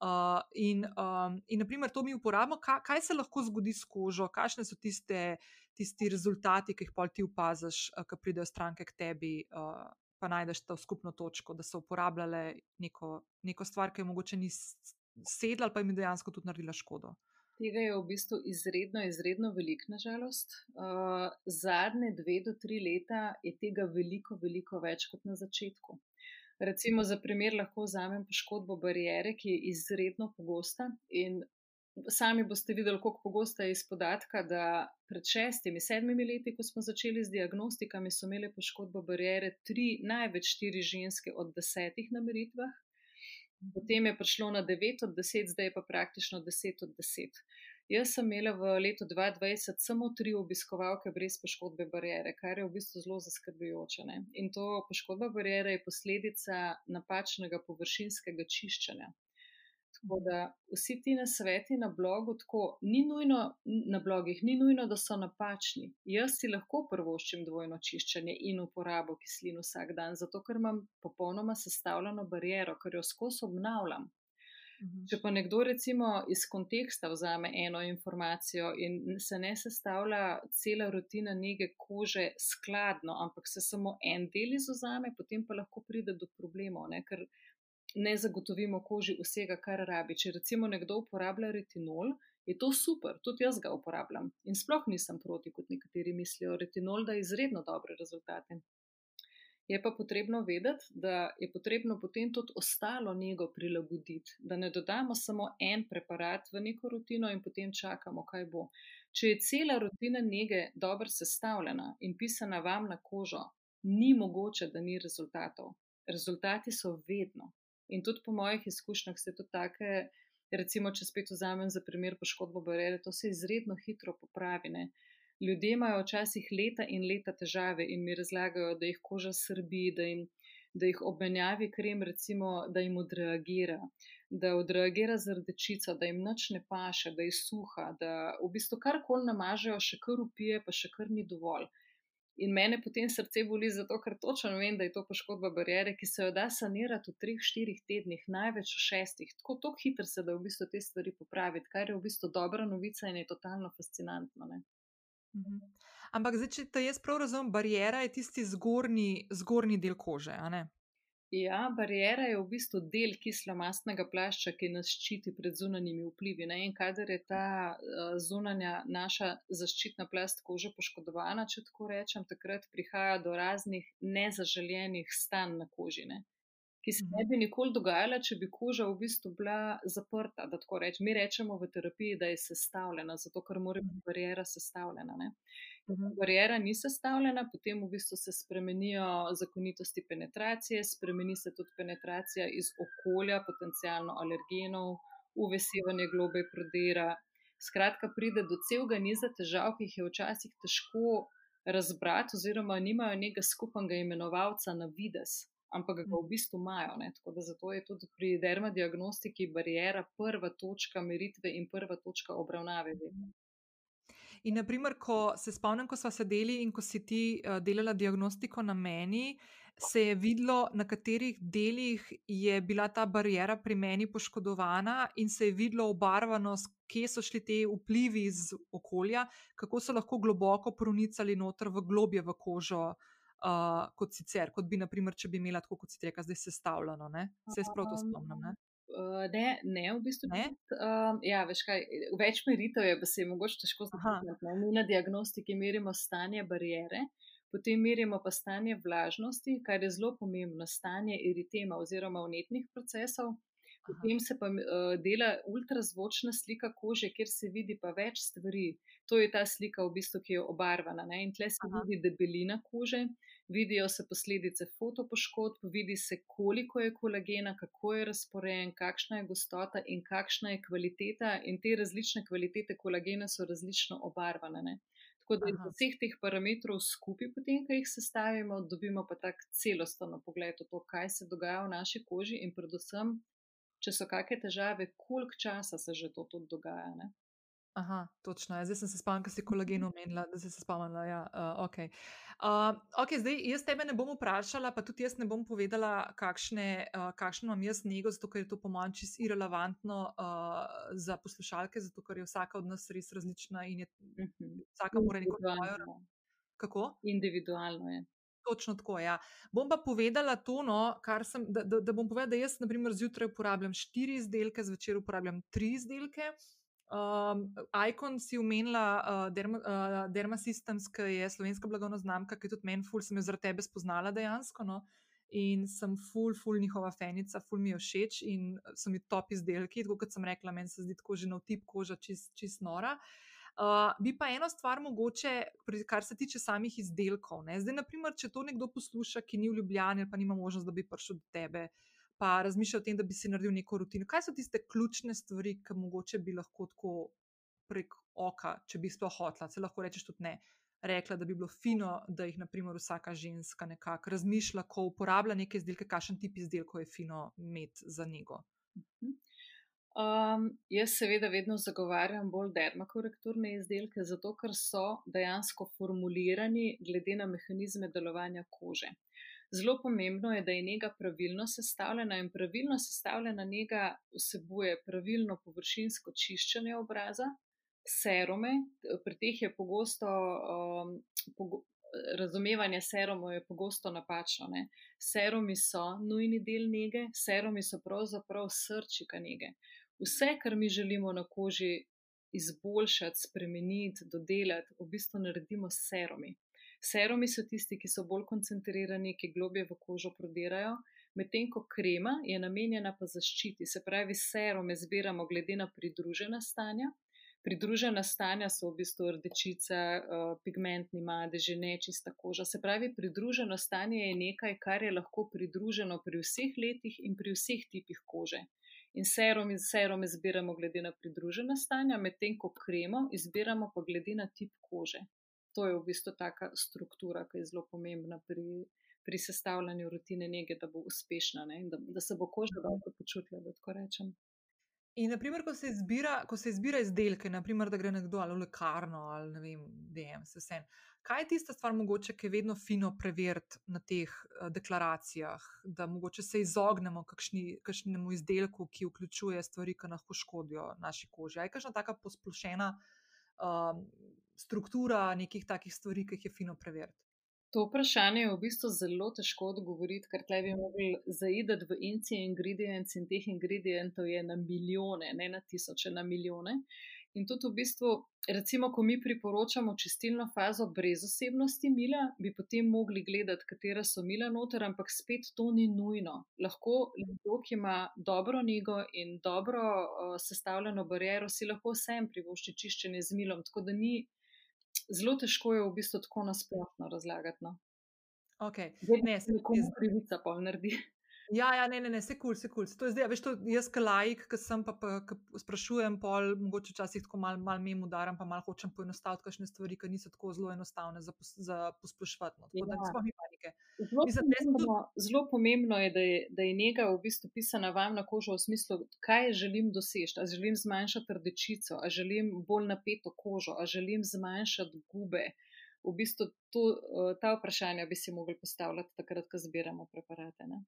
Uh, in, um, in, naprimer, to mi uporabljamo, kaj, kaj se lahko zgodi s kožo, kakšne so tiste, tisti rezultati, ki jih pol ti opaziš, uh, ki pridejo stranke k tebi, uh, pa najdeš to skupno točko, da so uporabljale neko, neko stvar, ki je mogoče ni sedla ali pa jim je dejansko tudi naredila škodo.
Tega je v bistvu izredno, izredno velik, nažalost. Uh, zadnje dve do tri leta je tega veliko, veliko več kot na začetku. Recimo, za primer lahko vzamem poškodbo barijere, ki je izredno pogosta. In sami boste videli, kako pogosta je iz podatka, da pred šestimi, sedmimi leti, ko smo začeli z diagnostikami, so imeli poškodbo barijere tri, največ štiri ženske od desetih na meritvah potem je prišlo na 9 od 10, zdaj pa praktično 10 od 10. Jaz sem imela v letu 2020 samo tri obiskovalke brez poškodbe barijere, kar je v bistvu zelo zaskrbljujoče. In to poškodba barijere je posledica napačnega površinskega čiščenja. Tako da vsi ti nasveti na blogu, tako ni nujno na blogih, ni nujno, da so napačni. Jaz si lahko prvoščim dvojno čiščenje in uporabo kislin vsak dan, zato ker imam popolnoma sestavljeno barijero, ker jo skozi obnavljam. Mhm. Če pa nekdo recimo iz konteksta vzame eno informacijo in se ne sestavlja cela rutina nege kože skladno, ampak se samo en del izuzame, potem pa lahko pride do problemov, ne? ker ne zagotovimo koži vsega, kar rabi. Če recimo nekdo uporablja retinol, je to super, tudi jaz ga uporabljam in sploh nisem proti, kot nekateri mislijo. Retinol da izredno dobre rezultate. Je pa potrebno vedeti, da je potrebno potem tudi ostalo njego prilagoditi, da ne dodamo samo en preparat v neko rutino in potem čakamo, kaj bo. Če je cela rutina njege dobro sestavljena in pisana vam na kožo, ni mogoče, da ni rezultatov. Rezultati so vedno. In tudi po mojih izkušnjah se to take, recimo, če spet vzamem za primer poškodbo barele, to se izredno hitro popravi. Ne. Ljudje imajo včasih leta in leta težave in mi razlagajo, da jih koža srbi, da, jim, da jih obmenjavi krem, recimo, da jim odreagira, da odreagira z rdečico, da jim noč ne paše, da je suha, da v bistvu karkoli namažejo, še kar upije, pa še kar ni dovolj. In mene potem srce boli, zato ker točno vem, da je to poškodba barijere, ki se jo da sanirati v treh, štirih tednih, največ v šestih. Tako, tako hitro se da v bistvu te stvari popraviti, kar je v bistvu dobra novica in je totalno fascinantno.
Mhm. Ampak zdaj, če te jaz prav razumem, barijera je tisti zgornji, zgornji del kože, a ne?
Ja, barijera je v bistvu del kislomastnega plašča, ki nas ščiti pred zunanjimi vplivi. Ne? In kadar je ta uh, zunanja naša zaščitna plast kože poškodovana, če tako rečem, takrat prihaja do raznih nezaželjenih stanj na koži, ne? Ki se ne mhm. bi nikoli dogajala, če bi koža v bistvu bila zaprta. Mi rečemo v terapiji, da je sestavljena, zato ker mora biti barijera sestavljena. Ne? Mhm. barijera ni sestavljena, potem v bistvu se spremenijo zakonitosti penetracije, spremeni se tudi penetracija iz okolja, potencijalno alergenov, uvesivanje globe prodera. Skratka, pride do celega niza težav, ki jih je včasih težko razbrati, oziroma nimajo nekega skupnega imenovalca na vides, ampak ga v mhm. bistvu imajo. Ne? Tako da zato je tudi pri dermadiagnostiki barijera prva točka meritve in prva točka obravnave. Vedno.
In, naprimer, ko se spomnim, ko smo sedeli in ko si ti uh, delala diagnostiko na meni, se je videlo, na katerih delih je bila ta barijera pri meni poškodovana, in se je videlo obarvanost, kje so šli ti vplivi iz okolja, kako so lahko globoko pronicali noter v globje v kožo. Uh, kot sicer, kot bi, naprimer, če bi imela tako, kot si rekel, zdaj sestavljeno. Ne? Se jaz prav to spomnim. Ne?
Uh, ne, ne, v bistvu ne. Um, ja, veš kaj, več meritev je, pa se je mogoče težko zavedati. Mi na diagnostiki merimo stanje barijere, potem merimo pa stanje vlažnosti, kar je zelo pomembno, stanje eritema oziroma vnetnih procesov. Potem se pa uh, dela ultrazvočna slika kože, kjer se vidi pa več stvari. To je ta slika, v bistvu, ki je obarvana. Ne? In tle se Aha. vidi debelina kože, vidijo se posledice fotopoškodb, vidi se, koliko je kolagena, kako je razporejen, kakšna je gostota in kakšna je kvaliteta. In te različne kvalitete kolagena so različno obarvane. Ne? Tako da iz vseh teh parametrov skupaj, potem, ko jih sestavimo, dobimo pa tak celosten pogled v to, kaj se dogaja v naši koži in predvsem, če so kakšne težave, koliko časa se že to tudi dogaja. Ne?
Aha, točno. Ja. Zdaj sem se spomnila, ker si kolagen omenila, da si se spomnila. Ja, uh, okay. Uh, ok, zdaj jaz tebe ne bom vprašala, pa tudi jaz ne bom povedala, kakšne, uh, kakšno imam jaz nego, zato ker je to po mojem čist irrelevantno uh, za poslušalke, zato ker je vsaka od nas res različna in je
Mhm.
vsaka mora neko svojo.
Individualno.
Kako?
Individualno je.
Točno tako, ja. Bom pa povedala to, no, kar sem, da, da, da bom povedala, da jaz, na primer, zjutraj uporabljam štiri izdelke, zvečer uporabljam tri izdelke. Um, Icon si omenila uh, Derma, uh, Derma Systems, ki je slovenska blagovna znamka, ki je tudi meni, ful sem jo zaradi tebe spoznala dejansko. No? In sem ful, ful njihova fenica, ful mi je všeč in so mi top izdelki. Tako kot sem rekla, meni se zdi tako že na tip koža, čist, čist nora. Uh, bi pa eno stvar mogoče, kar se tiče samih izdelkov. Ne? Zdaj, naprimer, če to nekdo posluša, ki ni v Ljubljani ali pa nima možnost, da bi prišel do tebe, pa razmišlja o tem, da bi si naredil neko rutino. Kaj so tiste ključne stvari, ki mogoče bi lahko tako prek oka, če bi sploh hotla, se lahko rečeš tudi ne. Rekla, da bi bilo fino, da jih, naprimer, vsaka ženska nekako razmišlja, ko uporablja neke izdelke, kakšen tip izdelkov je fino imeti za njego.
Um, jaz seveda vedno zagovarjam bolj dermakorekturne izdelke, zato ker so dejansko formulirani glede na mehanizme delovanja kože. Zelo pomembno je, da je njega pravilno sestavljena in pravilno sestavljena njega vsebuje pravilno površinsko čiščenje obraza, serume, pri teh je pogosto um, pogo razumevanje serumov je pogosto napačno. Ne? Serumi so nujni del njege, serumi so pravzaprav srčika njege. Vse, kar mi želimo na koži izboljšati, spremeniti, dodelati, v bistvu naredimo s serumi. Serumi so tisti, ki so bolj koncentrirani, ki globje v kožo prodirajo, medtem ko krema je namenjena pa zaščiti. Se pravi, serume zbiramo glede na pridružena stanja. Pridružena stanja so v bistvu rdečica, uh, pigmentni madeži, nečista koža. Se pravi, pridruženo stanje je nekaj, kar je lahko pridruženo pri vseh letih in pri vseh tipih kože. In serum iz serume zbiramo glede na pridružena stanja, medtem ko kremo izbiramo pa glede na tip kože. To je v bistvu taka struktura, ki je zelo pomembna pri, pri sestavljanju rutine nege, da bo uspešna, ne? da, da se bo koža dobro počutila, da tako rečem.
In, naprimer, ko se izbira, ko se izbira izdelke, naprimer, da gre nekdo ali v lekarno ali ne vem, DM, se vse. Kaj je tista stvar, mogoče, ki je vedno fino preveriti na teh uh, deklaracijah, da mogoče se izognemo kakšni, kakšnemu izdelku, ki vključuje stvari, ki lahko škodijo naši koži? Je kakšna taka posplošena um, struktura nekih takih stvari, ki jih je fino preveriti?
To vprašanje je v bistvu zelo težko odgovoriti, ker tle bi mogli zaidati v inci ingredients in teh ingredientov je na milijone, ne na tisoče, na milijone. In tudi v bistvu, recimo, ko mi priporočamo čistilno fazo brez osebnosti mila, bi potem mogli gledati, katera so mila noter, ampak spet to ni nujno. Lahko nekdo, ki ima dobro nego in dobro uh, sestavljeno bariero, si lahko vsem privošči čiščenje z milom. Tako da ni, zelo težko je v bistvu tako nasplošno razlagati. No.
Okay.
Zdaj,
Ne, se mi
nekomu
zdi-
krivica pol naredi.
Ja, ja, ne, ne, ne, se kul, se kul. To je zdaj, veš, to jaz, ki laik, ki sem pa, pa ki sprašujem, pol, mogoče včasih tako malo mal mem udaram, pa malo hočem poenostaviti kakšne stvari, ki niso tako zelo enostavne za, pos, za posplošiti. No. Tako da
Ja.
sploh ni panike.
Zelo
Mislim, sem tudi-
pomembno, zelo pomembno je, da je, da je njega v bistvu pisana vam na kožo v smislu, kaj želim doseči. A želim zmanjšati rdečico, a želim bolj napeto kožo, a želim zmanjšati gube. V bistvu to, eh, ta vprašanja bi si mogli postavljati takrat, ko zbiramo preparate. Ne?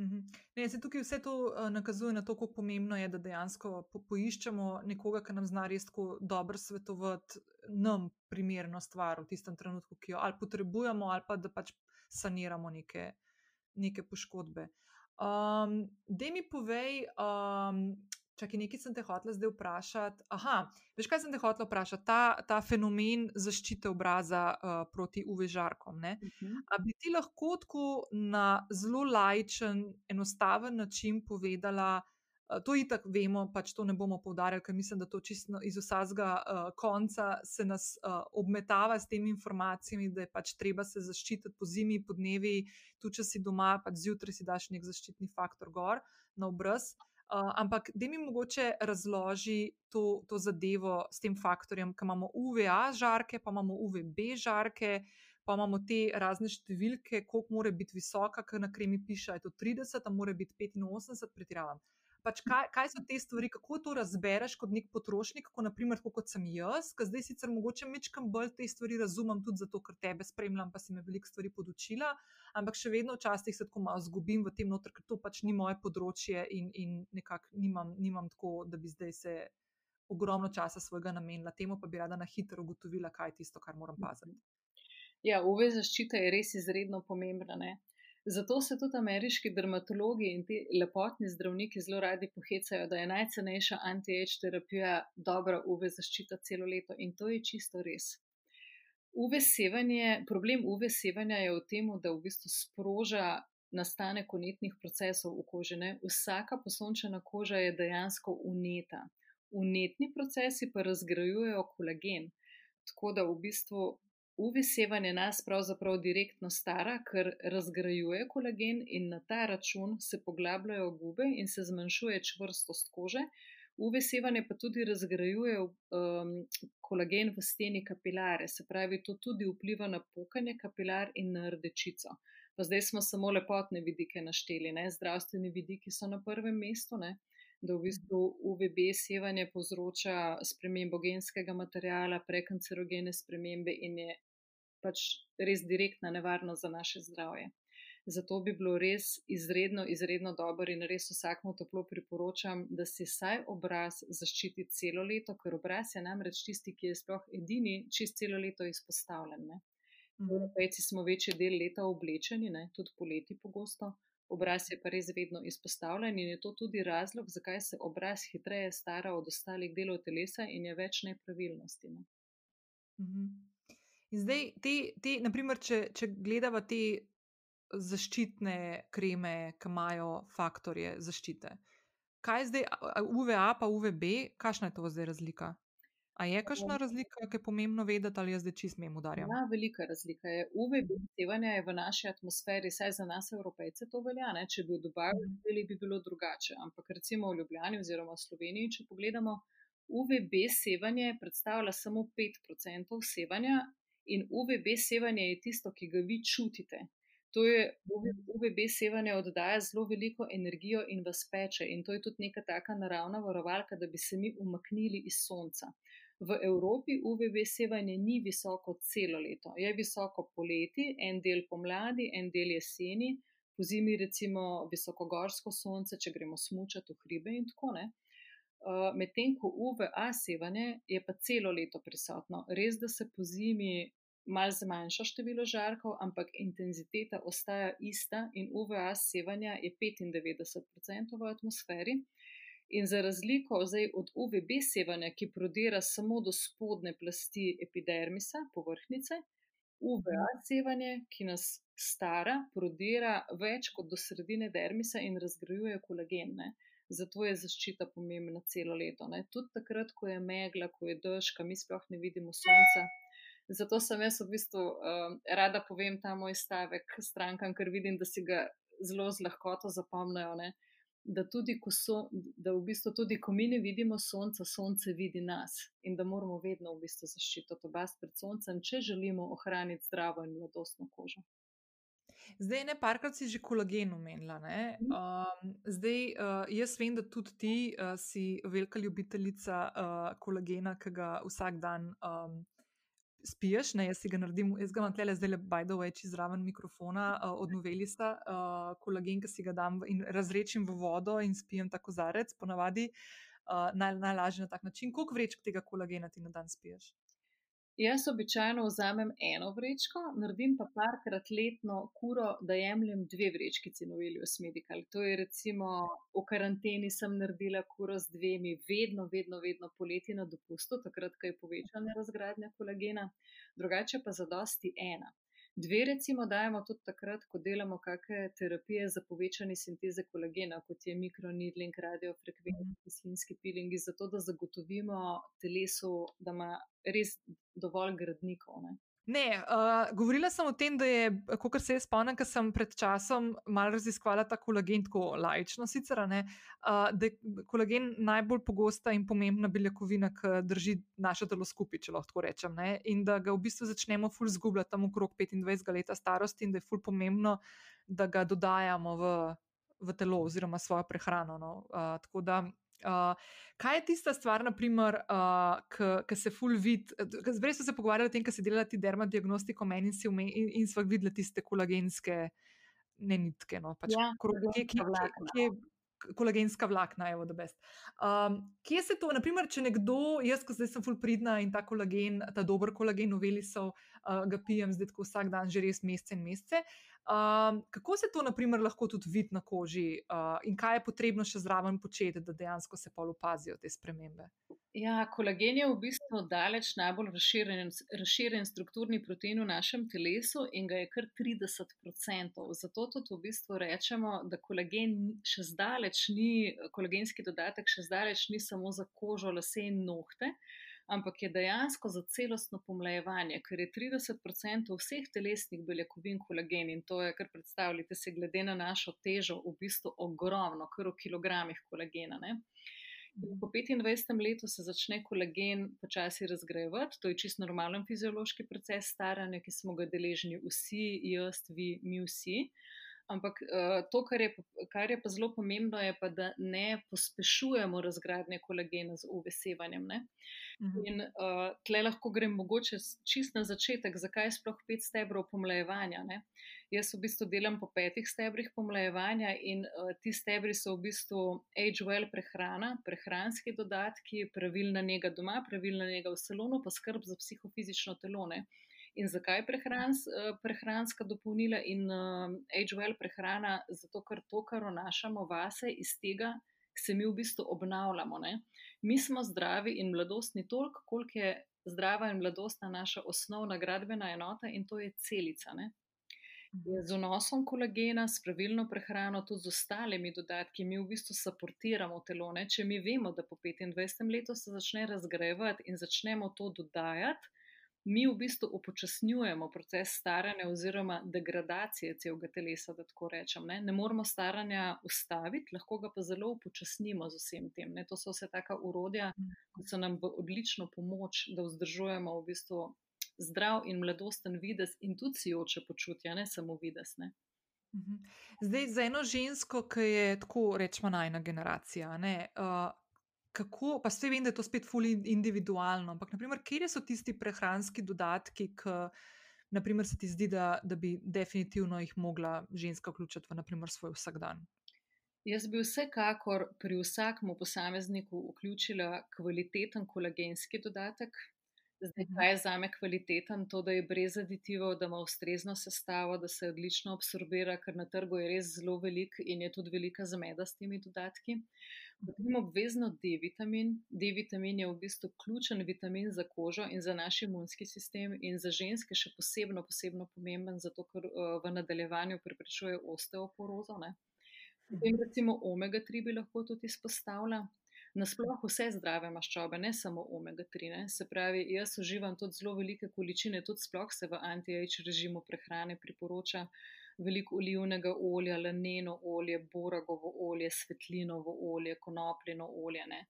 Mhm. Ne, se tukaj vse to uh, nakazuje na to, kako pomembno je, da dejansko po, poiščemo nekoga, ki nam zna res tako dobro svetovati nam primerno stvar v tistem trenutku, ki jo ali potrebujemo, ali pa da pač saniramo neke, neke poškodbe. Um, Dej mi povej, um, čakaj, nekaj sem te hotela zdaj vprašati. Aha, veš, kaj sem te hotela vprašati? Ta, ta fenomen zaščite obraza uh, proti UV žarkom. Ne? A bi ti lahko tako na zelo lajčen, enostaven način povedala, to itak vemo, pač to ne bomo poudarjali, ker mislim, da to čisto iz vsakega uh, konca se nas uh, obmetava s temi informacijami, da je pač treba se zaščititi po zimi, po dnevi, tudi če si doma, pač zjutraj si daš nek zaščitni faktor gor na obraz. Uh, ampak, da mi mogoče razloži to, to zadevo s tem faktorjem, ki imamo UVA žarke, pa imamo UVB žarke, pa imamo te razne številke, koliko mora biti visoka, ker na kremi piše, da je to 30, a mora biti 85, pretiravam pač kaj, kaj so te stvari, kako to razbereš kot nek potrošnik, kot naprimer, kot sem jaz, ki zdaj sicer mogoče mečkam bolj te stvari razumem, tudi zato, ker tebe spremljam, pa si me veliko stvari podučila, ampak še vedno včasih se tako malo zgubim v tem noter, ker to pač ni moje področje in, in nekako nimam, nimam tako, da bi zdaj se. Ogromno časa svojega namenila temu, pa bi rada na hitro ugotovila, kaj je tisto, kar moram paziti.
Ja, UV zaščita je res izredno pomembna. Ne? Zato se tudi ameriški dermatologi in ti lepotni zdravniki zelo radi pohecajo, da je najcenejša anti-age terapija dobra UV zaščita celo leto in to je čisto res. UV sevanje, problem UV sevanja je v tem, da v bistvu sproža nastanek unetnih procesov v koži. Ne? Vsaka posončena koža je dejansko uneta. Unetni procesi pa razgrajujejo kolagen. Tako da v bistvu UV sevanje nas pravzaprav direktno stara, ker razgrajuje kolagen in na ta račun se poglabljajo gube in se zmanjšuje čvrstost kože. UV sevanje pa tudi razgrajuje um, kolagen v steni kapilare, se pravi, to tudi vpliva na pokanje kapilar in na rdečico. Pa zdaj smo samo lepotne vidike našteli, ne? zdravstveni vidiki so na prvem mestu. Ne? da v bistvu UVB sevanje povzroča spremembo genskega materijala, prekancerogene spremembe in je pač res direktna nevarnost za naše zdravje. Zato bi bilo res izredno, izredno dobro in res vsakmu toplo priporočam, da si saj obraz zaščiti celo leto, ker obraz je namreč tisti, ki je sploh edini, čist celo leto izpostavljen. Evropejci mhm. smo večji del leta oblečeni, ne? tudi poleti pogosto, Obraz je pa res vedno izpostavljen in je to tudi razlog, zakaj se obraz hitreje stara od ostalih delov telesa in je več nepravilnosti. Ne?
Mhm. In zdaj, te, te, naprimer, če, če gledamo te zaščitne kreme, ki imajo faktorje zaščite, kaj je zdaj UVA, pa UVB, kakšna je to zdaj razlika? A je kakšna razlika, ki je pomembno vedeti, ali jaz zdaj čist mem udarjam?
Ja, velika razlika je. UVB sevanje je v naši atmosferi, saj za nas, evropejce, to velja. Ne? Če bi v Dubaju videli, bi bilo drugače. Ampak recimo v Ljubljani oziroma v Sloveniji, če pogledamo, UVB sevanje predstavlja samo 5% sevanja in UVB sevanje je tisto, ki ga vi čutite. To je UVB sevanje oddaja zelo veliko energijo in vas peče in to je tudi neka taka naravna varovalka, da bi se mi umaknili iz sonca. V Evropi UVB sevanje ni visoko celo leto, je visoko poleti, en del pomladi, en del jeseni, po zimi recimo visokogorsko sonce, če gremo smučati v hribe in tako naprej. Uh, Medtem ko UVA sevanje je pa celo leto prisotno, res da se po zimi mal zmanjša število žarkov, ampak intenziteta ostaja ista in UVA sevanja je 95% v atmosferi. In za razliko zdaj, od UVB sevanja, ki prodira samo do spodne plasti epidermisa, površnice, UVA sevanje, ki nas stara, prodira več kot do sredine dermisa in razgrajuje kolagen. Ne? Zato je zaščita pomembna celo leto. Ne? Tudi takrat, ko je megla, ko je dež, mi sploh ne vidimo sonca. Zato sem jaz v bistvu um, rada povem ta moj stavek strankam, ker vidim, da si ga zelo z lahkoto zapomnijo da tudi so, da v bistvu tudi ko mi ne vidimo sonca, sonce vidi nas in da moramo vedno v bistvu zaščititi obas pred soncem, če želimo ohraniti zdravo in mladostno kožo.
Zdaj, ne parkrat si že kolagen omenila. Um, zdaj, uh, jaz vem, da tudi ti uh, si velika ljubiteljica uh, kolagena, ki ga vsak dan um, spiješ, ne, jaz si ga naredim, jaz ga imam tle zdaj le bajdo več izraven mikrofona uh, od novelista, uh, kolagen, ki si ga dam in razrečim v vodo in spijem tako zarec, ponavadi uh, naj, najlažje na tak način. Koliko vrečk tega kolagena ti na dan spiješ?
Jaz običajno vzamem eno vrečko, naredim pa parkrat letno kuro, da jemljem dve vrečki Cinovelius Medical. To je recimo v karanteni sem naredila kuro z dvemi, vedno, vedno, vedno poleti na dopustu, takrat, ko je povečana razgradnja kolagena, drugače pa za dosti ena. Dve recimo dajemo tudi takrat, ko delamo kakšne terapije za povečanje sinteze kolagena, kot je mikronidling, radiofrekvenčni mhm. kislinski pilingi, zato da zagotovimo telesu, da ima res dovolj gradnikov. Ne.
Ne, uh, govorila sem o tem, da je, kot se jaz spomnim, ker sem pred časom malo raziskvala ta kolagen, tako lajično sicer, ne, uh, da je kolagen najbolj pogosta in pomembna beljakovina, ki drži naše telo skupaj, če lahko rečem. Ne, in da ga v bistvu začnemo ful zgubljati tam okrog 25 let starosti, in da je ful pomembno, da ga dodajamo v, v telo oziroma svojo prehrano. No. Uh, tako da Uh, kaj je tista stvar, naprimer, uh, ki se full vid? Zdaj smo se pogovarjali o tem, kaj se dela ti dermadiagnostiko meni in, ume, in, in smo videli tiste kolagenske ne nitke. No, pač,
ja, kor, kje, kje, kje, kje,
kolagenska vlakna, evo, da best. Um, kje se to, naprimer, če nekdo, jaz, ko zdaj sem full pridna in ta kolagen, ta dober kolagen, uveli so, uh, ga pijem zdaj tako vsak dan, že res mesece in mesece. Um, kako se to, naprimer, lahko tudi vidi na koži uh, in kaj je potrebno še zraven početi, da dejansko se pol opazijo te spremembe?
Ja, kolagen je v bistvu daleč najbolj razširjen, razširjen strukturni protein v našem telesu in ga je kar 30%. Zato tudi v bistvu rečemo, da kolagen še zdaleč ni, kolagenski dodatek še zdaleč ni samo za kožo, lase in nohte, ampak je dejansko za celostno pomlajevanje, ker je 30% vseh telesnih beljakovin kolagen in to je, kar predstavljate se glede na našo težo, v bistvu ogromno, kar v kilogramih kolagena. Ne? Po 25. letu se začne kolagen počasi razgrajevati, to je čisto normalen fiziološki proces staranja, ki smo ga deležni vsi, jaz, vi, mi vsi. Ampak uh, to, kar je, kar je pa zelo pomembno, je pa, da ne pospešujemo razgradnje kolagena z uvesevanjem. Uh mhm. -huh. In uh, tle lahko grem mogoče čist na začetek, zakaj sploh pet stebrov pomlajevanja. Ne? Jaz v bistvu delam po petih stebrih pomlajevanja in uh, ti stebri so v bistvu age-well prehrana, prehranski dodatki, pravilna njega doma, pravilna njega v salonu, pa skrb za psihofizično telo. Ne? In zakaj prehrans, eh, prehranska dopolnila in uh, age-well prehrana? Zato, ker to, kar vnašamo vase, iz tega se mi v bistvu obnavljamo. Ne? Mi smo zdravi in mladostni toliko, koliko je zdrava in mladostna naša osnovna gradbena enota in to je celica. Ne? Z vnosom kolagena, s pravilno prehrano, tudi z ostalimi dodatki, mi v bistvu saportiramo telo. Ne? Če mi vemo, da po 25 letu se začne razgrajevati in začnemo to dodajati, mi v bistvu upočasnjujemo proces staranja oziroma degradacije celega telesa, da tako rečem. Ne, ne moramo staranja ustaviti, lahko ga pa zelo upočasnimo z vsem tem. Ne. To so vse taka urodja, ki so nam v odlično pomoč, da vzdržujemo v bistvu zdrav in mladosten vides in tudi sijoče počutje, ne samo vides. Ne.
Mhm. Zdaj, za eno žensko, ki je tako rečemo najna generacija, ne, uh, kako, pa vse vem, da je to spet fully individualno, ampak naprimer, kje so tisti prehranski dodatki, ki naprimer, se ti zdi, da, da bi definitivno jih mogla ženska vključiti v naprimer, svoj vsakdan?
Jaz bi vsekakor pri vsakem posamezniku vključila kvaliteten kolagenski dodatek, Zdaj, kaj je za me kvaliteten, to, da je brez aditivov, da ima ustrezno sestavo, da se odlično absorbira, ker na trgu je res zelo velik in je tudi velika zmeda s temi dodatki. Potem obvezno D-vitamin. D-vitamin je v bistvu ključen vitamin za kožo in za naš imunski sistem in za ženske še posebno, posebno pomemben, zato ker uh, v nadaljevanju preprečuje osteoporozo. Ne? Potem recimo omega-3 bi lahko tudi izpostavila nasplošno vse zdrave maščobe, ne samo omega-3. Ne? Se pravi, jaz uživam tudi zelo velike količine, tudi sploh se v anti-age režimu prehrane priporoča veliko olivnega olja, laneno olje, boragovo olje, svetlinovo olje, konopljeno olje. Ne?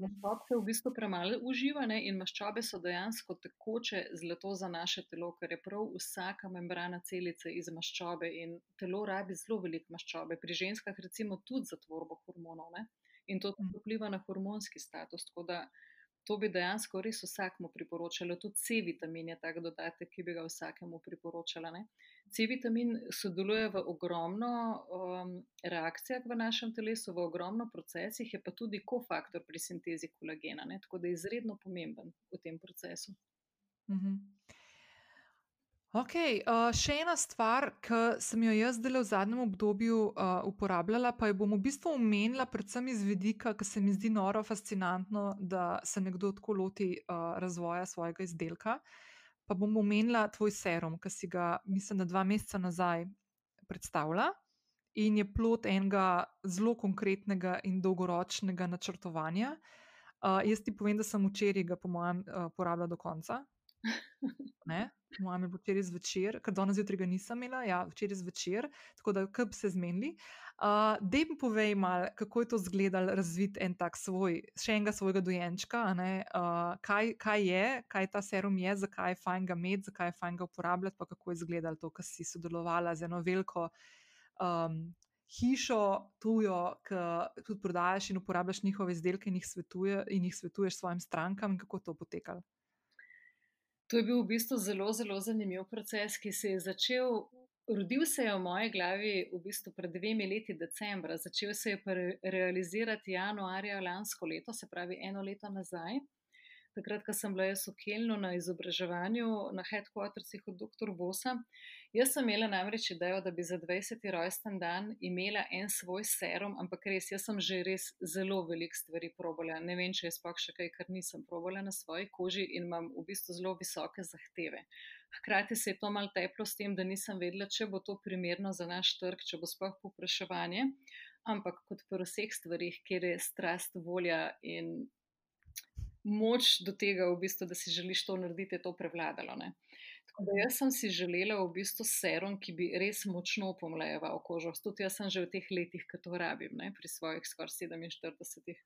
Maščob se v bistvu premalo uživa ne? in maščobe so dejansko tekoče zlato za naše telo, ker je prav vsaka membrana celice iz maščobe in telo rabi zelo veliko maščobe. Pri ženskah recimo tudi za tvorbo hormonov. Ne? in to tudi vpliva na hormonski status. Tako da to bi dejansko res vsakmu priporočala. Tudi C-vitamin je tak dodatek, ki bi ga vsakemu priporočala. Ne? C-vitamin sodeluje v ogromno um, reakcijah v našem telesu, v ogromno procesih, je pa tudi kofaktor pri sintezi kolagena, ne? tako da je izredno pomemben v tem procesu.
Mm Ok, uh, še ena stvar, ki sem jo jaz zdaj v zadnjem obdobju uh, uporabljala, pa jo bom v bistvu omenila, predvsem iz vidika, ki se mi zdi noro fascinantno, da se nekdo tako loti uh, razvoja svojega izdelka. Pa bom omenila tvoj serum, ki si ga, mislim, da dva meseca nazaj predstavila in je plot enega zelo konkretnega in dolgoročnega načrtovanja. Uh, jaz ti povem, da sem včeraj ga, po mojem, uh, porabila do konca. Ne? Moja je bila včeraj zvečer, ker danes zjutraj ga nisem imela, ja, včeraj zvečer, tako da kb se zmenili. Uh, Dej mi povej mal, kako je to izgledalo razviti en tak svoj, še enega svojega dojenčka, uh, kaj, kaj je, kaj ta serum je, zakaj je fajn ga imeti, zakaj je fajn ga uporabljati, pa kako je izgledalo to, kar si sodelovala z eno veliko um, hišo, tujo, ki tudi prodajaš in uporabljaš njihove izdelke in jih, svetuje, in jih svetuješ svojim strankam, in kako to potekalo.
To je bil v bistvu zelo, zelo zanimiv proces, ki se je začel. Rodil se je v moji glavi v bistvu pred dvemi leti, decembra, začel se je realizirati januarja lansko leto, se pravi eno leto nazaj takrat, ko sem bila jaz v Kelnu na izobraževanju na headquartersih od dr. Vosa. Jaz sem imela namreč idejo, da bi za 20. rojsten dan imela en svoj serum, ampak res, jaz sem že res zelo velik stvari probala. Ne vem, če je sploh še kaj, kar nisem probala na svoji koži in imam v bistvu zelo visoke zahteve. Hkrati se je to mal teplo s tem, da nisem vedela, če bo to primerno za naš trg, če bo sploh popraševanje. Ampak kot pri vseh stvarih, kjer je strast, volja in moč do tega, v bistvu, da si želiš to narediti, je to prevladalo. Ne? Da jaz sem si želela v bistvu serum, ki bi res močno pomlajeval kožo. Tudi jaz sem že v teh letih, ki to rabim, ne? pri svojih skoraj 47.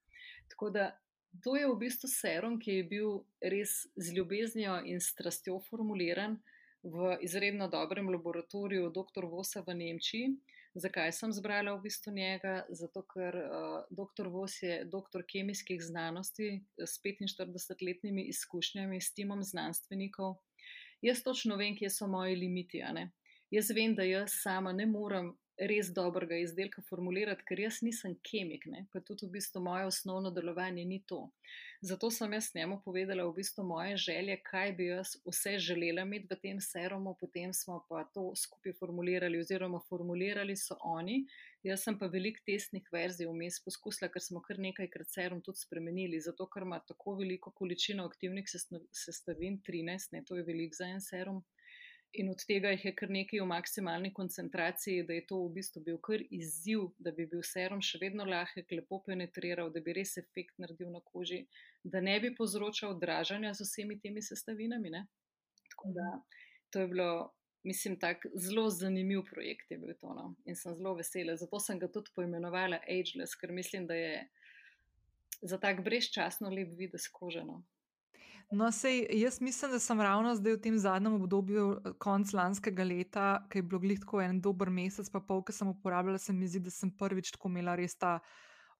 Tako da to je v bistvu serum, ki je bil res z ljubeznijo in strastjo formuliran v izredno dobrem laboratoriju dr. Vosa v Nemčiji. Zakaj sem zbrala v bistvu njega? Zato, ker uh, dr. Vos je doktor kemijskih znanosti s 45-letnimi izkušnjami, s timom znanstvenikov. Jaz točno vem, kje so moji limiti. Jaz vem, da jaz sama ne morem res dobrega izdelka formulirati, ker jaz nisem kemik, ne? pa tudi v bistvu moje osnovno delovanje ni to. Zato sem jaz njemu povedala v bistvu moje želje, kaj bi jaz vse želela imeti v tem serumu, potem smo pa to skupaj formulirali, oziroma formulirali so oni. Jaz sem pa veliko testnih verzij vmes poskusila, ker smo kar nekajkrat serum tudi spremenili, zato ker ima tako veliko količino aktivnih sestavin, 13, ne to je veliko za en serum in od tega jih je kar nekaj v maksimalni koncentraciji, da je to v bistvu bil kar izziv, da bi bil serum še vedno lahek, lepo penetriral, da bi res efekt naredil na koži, da ne bi povzročal dražanja z vsemi temi sestavinami. Ne? Tako da to je bilo. Mislim, tako zelo zanimiv projekt je bil to no? in sem zelo vesela. Zato sem ga tudi poimenovala Ageless, ker mislim, da je za tak brezčasno lep videz koženo.
No, sej, jaz mislim, da sem ravno zdaj v tem zadnjem obdobju, eh, konc lanskega leta, ki je bilo glitko en dober mesec, pa pol, ki sem uporabljala, se mi zdi, da sem prvič tako imela res ta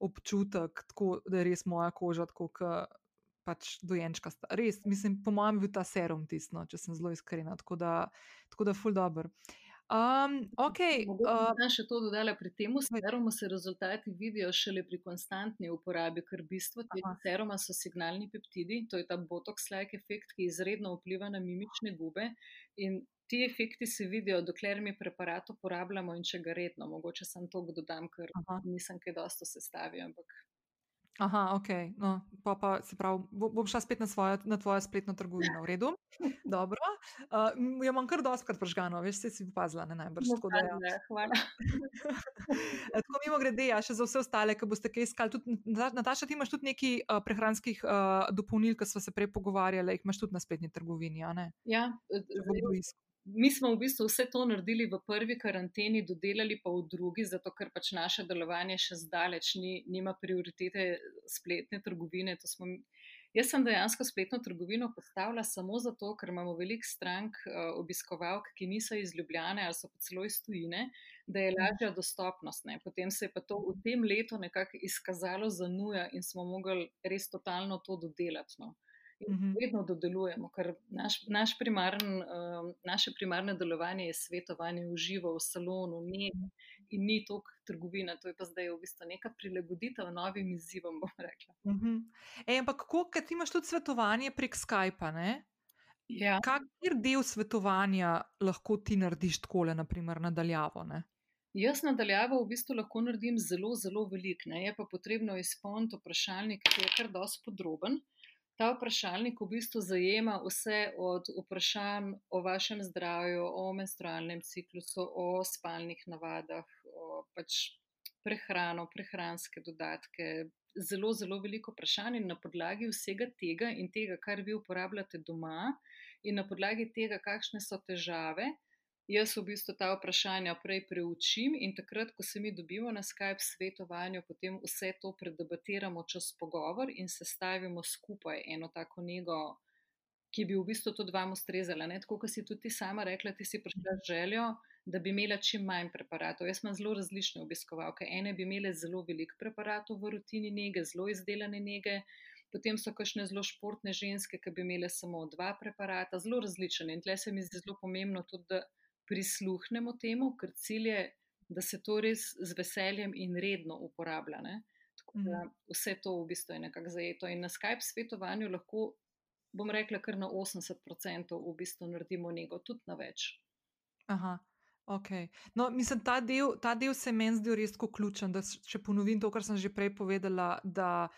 občutek, tako, da je res moja koža, tako pač dojenčka. Res, mislim, po mojem, je bil ta serum tisto, če sem zelo iskrena. Tako da, tako da, full dobro. Um, okay,
uh, še to dodala, pri tem serumu se rezultati vidijo šele pri konstantni uporabi, ker bistvo tega seruma so signalni peptidi, to je ta botox-like efekt, ki izredno vpliva na mimične gube. In ti efekti se vidijo, dokler mi preparat uporabljamo in če ga redno, mogoče sem to dodam, ker Aha. nisem kaj dosto sestavil. Ampak...
Aha, ok. No, pa, pa se pravi, bom šla spet na, svojo, na tvojo spletno trgovino, v redu. Dobro. Uh, jo imam kar doskrat pržgano, veš, se si popazila, ne najbrž.
No, tako da, ja. hvala.
tako mimo grede, ja, še za vse ostale, ki boste kaj iskali. Tudi, Nataša, ti imaš tudi neki uh, prehranskih uh, dopolnil, ki smo se prej pogovarjali, jih imaš tudi na spletni trgovini, a ne?
Ja, zelo. Mi smo v bistvu vse to naredili v prvi karanteni, dodelali pa v drugi, zato ker pač naše delovanje še zdaleč ni, nima prioritete spletne trgovine. Smo, Jaz sem dejansko spletno trgovino postavila samo zato, ker imamo veliko strank uh, obiskovalk, ki niso iz Ljubljane ali so pa celo iz tujine, da je lažja dostopnost. Ne. Potem se je pa to v tem letu nekako izkazalo za nuja in smo mogli res totalno to dodelati. No. In mhm. vedno dodelujemo, ker naš, naš primarn, uh, naše primarne delovanje je svetovanje v živo, v salonu, ne, in ni to trgovina, to je pa zdaj v bistvu neka prilagoditev novim izzivom.
Uh -huh. Ej, ampak kako, ker ti imaš tudi svetovanje prek Skypa?
Ja.
Kakšen del svetovanja lahko ti narediš tako, naprimer, nadaljavo? Ne?
Jaz nadaljavo v bistvu lahko naredim zelo, zelo veliko, je pa potrebno izpolniti vprašalnik, ki je kar dosti podroben. Ta vprašalnik v bistvu zajema vse od vprašanj o vašem zdravju, o menstrualnem ciklusu, o spalnih navadah, pač prehrano, prehranske dodatke, zelo, zelo veliko vprašanj in na podlagi vsega tega in tega, kar vi uporabljate doma, in na podlagi tega, kakšne so težave, jaz v bistvu ta vprašanja prej preučim in takrat, ko se mi dobimo na Skype svetovanju, potem vse to predebatiramo čez pogovor in sestavimo skupaj eno tako nego. Ki bi v bistvu tudi vam ustrezala. Tako kot si tudi sama rekla, ti si prišla z željo, da bi imela čim manj preparatov. Jaz imam zelo različne obiskovalke. Ene bi imele zelo veliko preparatov v rutini nege, zelo izdelane nege, potem so kakšne zelo športne ženske, ki bi imele samo dva preparata, zelo različne. In tle se mi zdi zelo pomembno tudi, da prisluhnemo temu, ker cilj je, da se to res z veseljem in redno uporablja. Ne? Tako da mhm. vse to v bistvu je nekako zajeto. In na Skype svetovanju lahko, bom rekla, kar na 80% v bistvu naredimo nego, tudi na več.
Aha. Okay. No, mislim, ta del, ta del se meni zdi res ključen. Da, če ponovim to, kar sem že prej povedala, da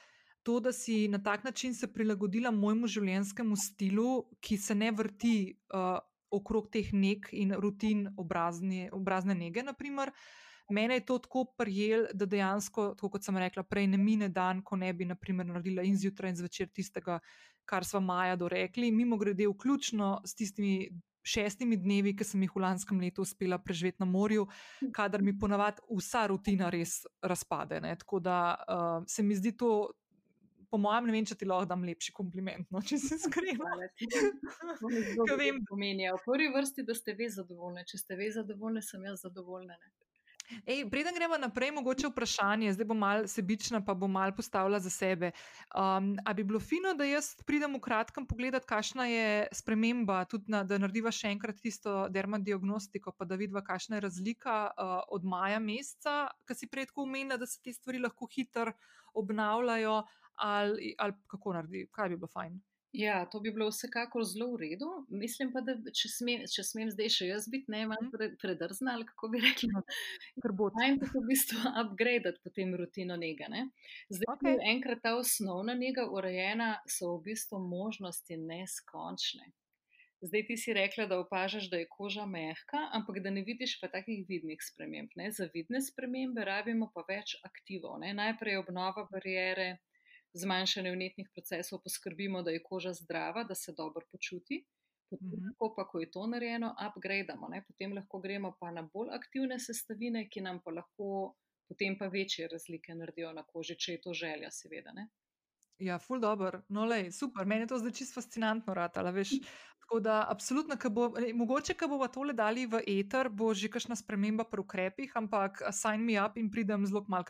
to, da si na tak način se prilagodila mojemu življenjskemu stilu, ki se ne vrti uh, okrog teh nek in rutin obrazne, obrazne nege, naprimer. Mene je to tako prijel, da dejansko, kot sem rekla, prej ne mine dan, ko ne bi naprimer, naredila in zjutraj in zvečer tistega, kar smo Maja dorekli. Mimo grede, vključno s tistimi šestimi dnevi, ki sem jih v lanskem letu uspela preživeti na morju, kadar mi ponavadi vsa rutina res razpade. Ne. Tako da uh, se mi zdi to. Po mojem, ne vem, če ti lahko dam lepši kompliment, no, če se skriva.
Kaj vem, pomeni. V prvi vrsti, da ste vi zadovoljni. Če ste vi zadovoljni, sem jaz zadovoljna.
Ej, preden gremo naprej, mogoče vprašanje, zdaj bom malo sebična, pa bom malo postavila za sebe. Um, a bi bilo fino, da jaz pridem v kratkem pogledat, kakšna je sprememba, tudi na, da narediva še enkrat tisto dermadiagnostiko, pa da vidiva, kakšna je razlika uh, od maja meseca, ki si predko umenila, da se te stvari lahko hitro obnavljajo, ali, ali kako naredi, kaj bi bilo fajn.
Ja, to bi bilo vsekakor zelo v redu. Mislim pa, da če smem, če smem zdaj še jaz biti ne manj mhm. predrzna, ali kako bi rekli, ker bo to najmanj v bistvu upgradati potem rutino njega. Ne? Zdaj, ko okay. je enkrat ta osnovna njega urejena, so v bistvu možnosti neskončne. Zdaj ti si rekla, da opažaš, da je koža mehka, ampak da ne vidiš pa takih vidnih sprememb. Ne? Za vidne spremembe rabimo pa več aktivov. Ne? Najprej obnova barijere zmanjšanje vnetnih procesov poskrbimo, da je koža zdrava, da se dobro počuti. Mm -hmm. pa, ko je to narejeno, upgrademo, ne? potem lahko gremo pa na bolj aktivne sestavine, ki nam pa lahko potem pa večje razlike naredijo na koži, če je to želja, seveda. Ne?
Ja, ful dobro, no, lej, super, meni je to zdaj čisto fascinantno, rata, veš. Tako da, absolutno, bo, mogoče, ko bomo tole dali v eter, bo že kakšna sprememba pri ukrepih, ampak sign me up in pridem zelo malo,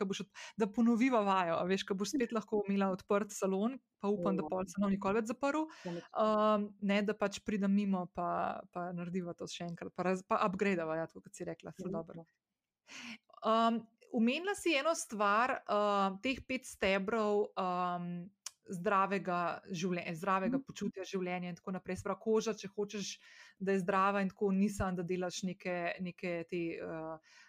da ponoviva vajo. Veš, ko boš spet lahko imela odprt salon, pa upam, da pol se ne bo nikoli več zaprl. Um, ne, da pač pridem mimo, pa, pa narediva to še enkrat, pa, pa upgradeva, ja, kot si rekla, zelo dobro. Um, Umenila si eno stvar, uh, teh pet stebrov. Um, zdravega, življenja, zdravega mm. počutja življenja in tako naprej. Sprav koža, če hočeš, da je zdrava in tako nisem, da delaš neke, neke te. Uh,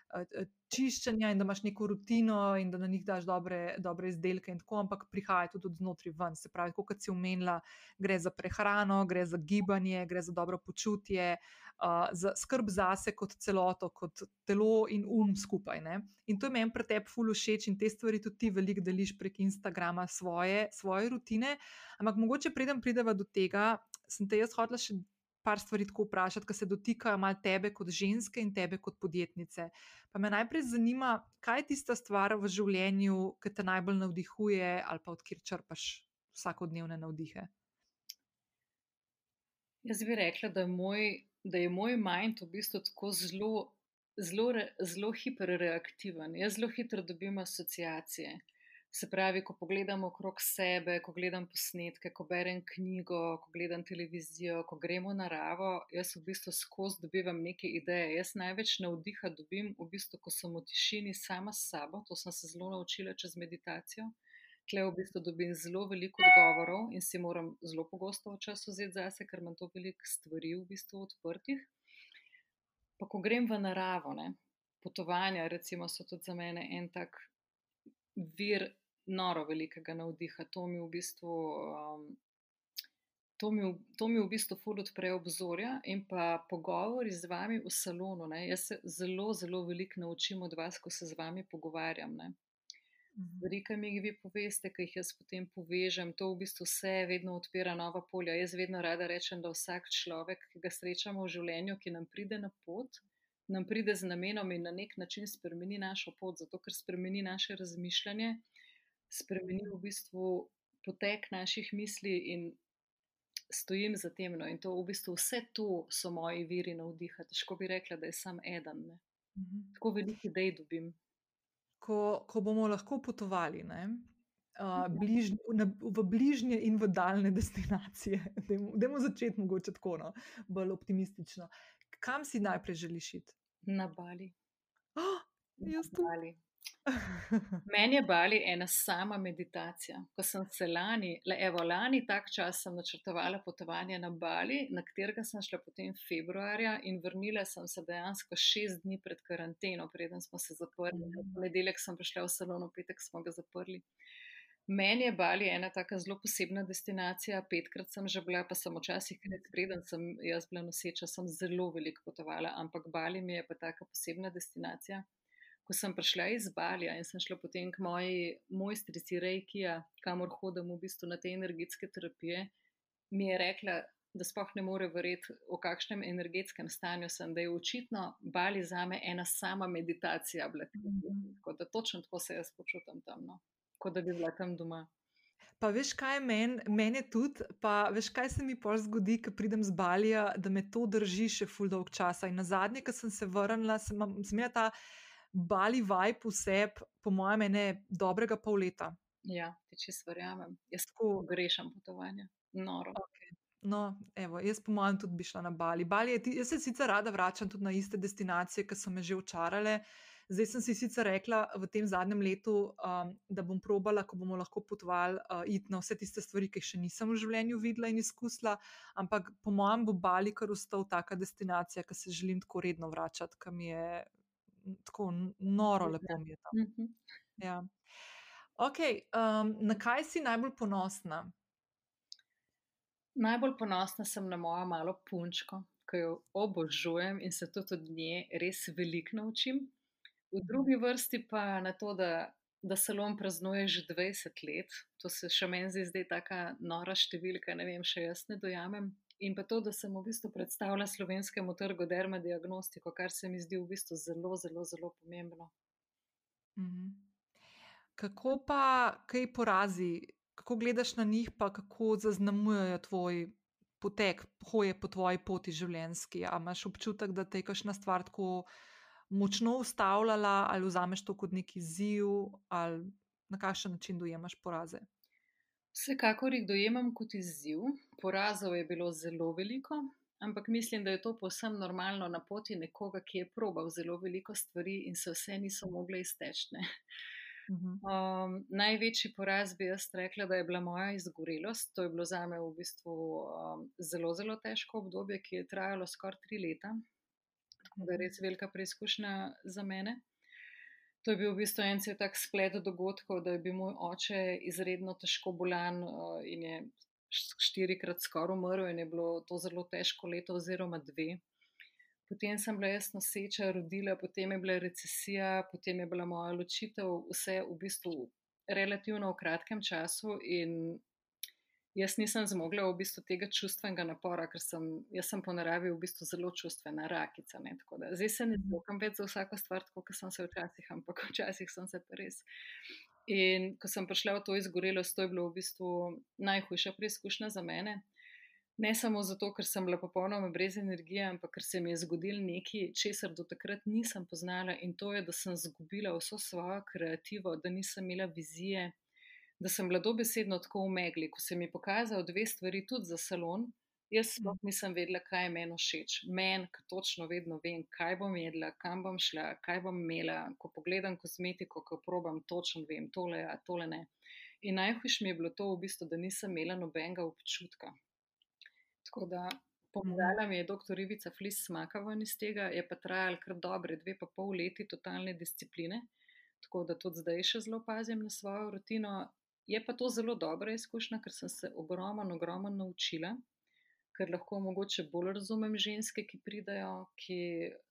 Čiščenja in da imaš neko rutino, in da na njih daš dobre, dobre izdelke, in tako, ampak prihaja tudi od znotraj ven. Se pravi, kot si omenila, gre za prehrano, gre za gibanje, gre za dobro počutje, uh, za skrb zase kot celoto, kot telo in um skupaj. Ne? In to je meni pri tebi fulu všeč in te stvari tudi ti veliko deliš prek Instagrama svoje, svoje rutine. Ampak mogoče predem prideva do tega, sem te jaz hodila še. Par stvari tako vprašati, ki se dotikajo malo tebe kot ženske in tebe kot podjetnice. Pa me najprej zanima, kaj je tista stvar v življenju, ki te najbolj navdihuje, ali pa odkjer črpaš vsakodnevne navdihe?
Jaz bi rekla, da je moj da je moj mind v bistvu tako zelo, zelo, zelo hiperreaktiven. Jaz zelo hitro dobim asociacije. Se pravi, ko pogledam okrog sebe, ko gledam posnetke, ko berem knjigo, ko gledam televizijo, ko gremo v naravo, jaz v bistvu skozi dobivam neke ideje. Jaz največ navdiha dobim v bistvu, ko sem v tišini sama s sabo, to sem se zelo naučila čez meditacijo. Tle v bistvu dobim zelo veliko odgovorov in si moram zelo pogosto v času vzeti zase, ker imam to veliko stvari v bistvu odprtih. Pa ko grem v naravo, ne, potovanja, recimo, so tudi za mene en tak vir noro velikega navdiha. To mi v bistvu. Um, To mi, to mi v bistvu ful odpre obzorja in pa pogovori z vami v salonu. Ne. Jaz se zelo, zelo veliko naučim od vas, ko se z vami pogovarjam. Ne. stvari, ki mi jih vi poveste, ki jih jaz potem povežem, to v bistvu vse vedno odpira nova polja. Jaz vedno rada rečem, da vsak človek, ki ga srečamo v življenju, ki nam pride na pot, nam pride z namenom in na nek način spremeni našo pot, zato ker spremeni naše razmišljanje, spremeni v bistvu potek naših misli in stojim za tem. No, in to v bistvu vse to so moji viri navdiha. Težko bi rekla, da je sam eden. Ne.
Mhm.
Tako veliko idej dobim.
Ko, ko bomo lahko potovali ne, uh, bliž, na, v bližnje in v daljne destinacije, da bomo začeti mogoče tako, no, bolj optimistično. Kam si najprej želiš iti?
Na Bali.
Oh,
Na Bali. Meni je Bali ena sama meditacija. Ko sem se lani, le evo, lani tak čas sem načrtovala potovanje na Bali, na katerega sem šla potem februarja in vrnila sem se dejansko šest dni pred karanteno, preden smo se zaprli. V ponedeljek sem prišla v salon, v petek smo ga zaprli. Meni je Bali ena taka zelo posebna destinacija, petkrat sem že bila, pa sem včasih, preden sem jaz bila noseča, sem zelo veliko potovala, ampak Bali mi je pa taka posebna destinacija ko sem prišla iz Balja in sem šla potem k moji mojstrici Reikija, kamor hodim v bistvu na te energetske terapije, mi je rekla, da spoh ne more verjeti, v kakšnem energetskem stanju sem, da je očitno Bali za me ena sama meditacija.
Mhm.
Tako da točno tako se jaz počutim tam, no. kot da bi bila tam doma.
Pa veš, kaj meni men tudi, pa veš, kaj se mi pol zgodi, ko pridem z Balija, da me to drži še ful dolg časa. In na zadnje, ko sem se vrnila, sem, sem imela ta Bali vibe vse, po mojem, ne dobrega pol leta.
Ja, ti če verjamem, jaz tako grešam potovanja. Noro.
Okay. No, evo, jaz, po mojem, tudi bi šla na Bali. Bali je, jaz se sicer rada vračam tudi na iste destinacije, ki so me že očarale. Zdaj sem si sicer rekla v tem zadnjem letu, um, da bom probala, ko bomo lahko potovali, uh, iti na vse tiste stvari, ki jih še nisem v življenju videla in izkusila. Ampak po mojem bo Bali kar ustal taka destinacija, ki se želim tako redno vračati, ki mi je tako noro, lepo mi je tam.
Mhm.
Ja. Okay, um, na kaj si najbolj ponosna?
Najbolj ponosna sem na mojo malo punčko, ki jo obožujem in se tudi od nje res veliko naučim. V drugi vrsti pa na to, da, da salon praznuje že 20 let, to se še meni zdi tako nora številka, ne vem, še jaz ne dojamem. In pa to, da sem v bistvu predstavila slovenskemu trgu dermadiagnostiko, kar se mi zdi v bistvu zelo, zelo, zelo pomembno.
Mhm. Kako pa, kaj porazi, kako gledaš na njih, pa kako zaznamujejo tvoj potek, hoje po tvoji poti življenjski? A imaš občutek, da te je kakšna stvar tako močno ustavljala, ali vzameš to kot neki ziv, ali na kakšen način dojemaš poraze?
Vsekakor jih dojemam kot izziv. Porazov je bilo zelo veliko, ampak mislim, da je to povsem normalno na poti nekoga, ki je probal zelo veliko stvari in se vse niso mogle izteči. Um, največji poraz bi jaz rekla, da je bila moja izgorelost. To je bilo za me v bistvu um, zelo, zelo težko obdobje, ki je trajalo skoraj tri leta. Tako da je res velika preizkušnja za mene. To je bil v bistvu en cel tak splet dogodkov, da je bil moj oče izredno težko bolan uh, in je štirikrat skoraj umrl, in je bilo to zelo težko leto, oziroma dve. Potem sem bila jaz noseča, rodila, potem je bila recesija, potem je bila moja ločitev, vse v bistvu relativno v kratkem času. In jaz nisem zmogla v bistvu tega čustvenega napora, ker sem, sem po naravi v bistvu zelo čustvena rakica. Da, zdaj se ne zmogam več za vsako stvar, kot sem se včasih, ampak včasih sem se pa res. In ko sem prišla v to izgorelost, to je bilo v bistvu najhujša preizkušnja za mene. Ne samo zato, ker sem bila popolnoma brez energije, ampak ker se mi je zgodil nekaj, česar do takrat nisem poznala, in to je, da sem izgubila vso svojo kreativo, da nisem imela vizije, da sem bila dobesedno tako umegli, ko se mi je pokazal dve stvari tudi za salon. Jaz sploh nisem vedela, kaj je meni všeč. Meni, ki točno vedno vem, kaj bom jedla, kam bom šla, kaj bom imela. Ko pogledam kozmetiko, ko probam, točno vem, tole, a tole ne. In najhujše mi je bilo to, v bistvu, da nisem imela nobenega občutka. Tako da pomagala mi je dr. Ivica Flis Smakavan iz tega, je pa trajal kar dobre dve pa pol leti totalne discipline. Tako da tudi zdaj še zelo pazim na svojo rutino, Je pa to zelo dobra izkušnja, ker sem se ogromno, ogromno naučila. ker lahko mogoče bolj razumem ženske, ki pridajo, ki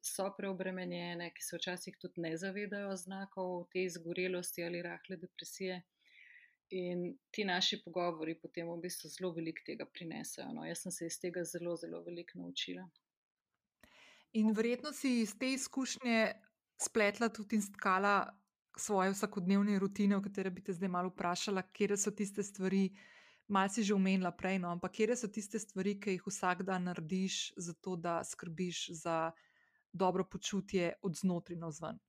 so preobremenjene, ki se včasih tudi ne zavedajo znakov te izgorelosti ali rahle depresije. In ti naši pogovori potem v bistvu zelo veliko tega prinesajo. No. Jaz sem se iz tega zelo, zelo veliko naučila.
In verjetno si iz te izkušnje spletla tudi in stkala svoje vsakodnevne rutine, o katere bi te zdaj malo vprašala, kje so tiste stvari, Mal si že omenila prej, no, ampak kje so tiste stvari, ki jih vsak dan narediš, zato da skrbiš za dobro počutje od znotraj na vzven?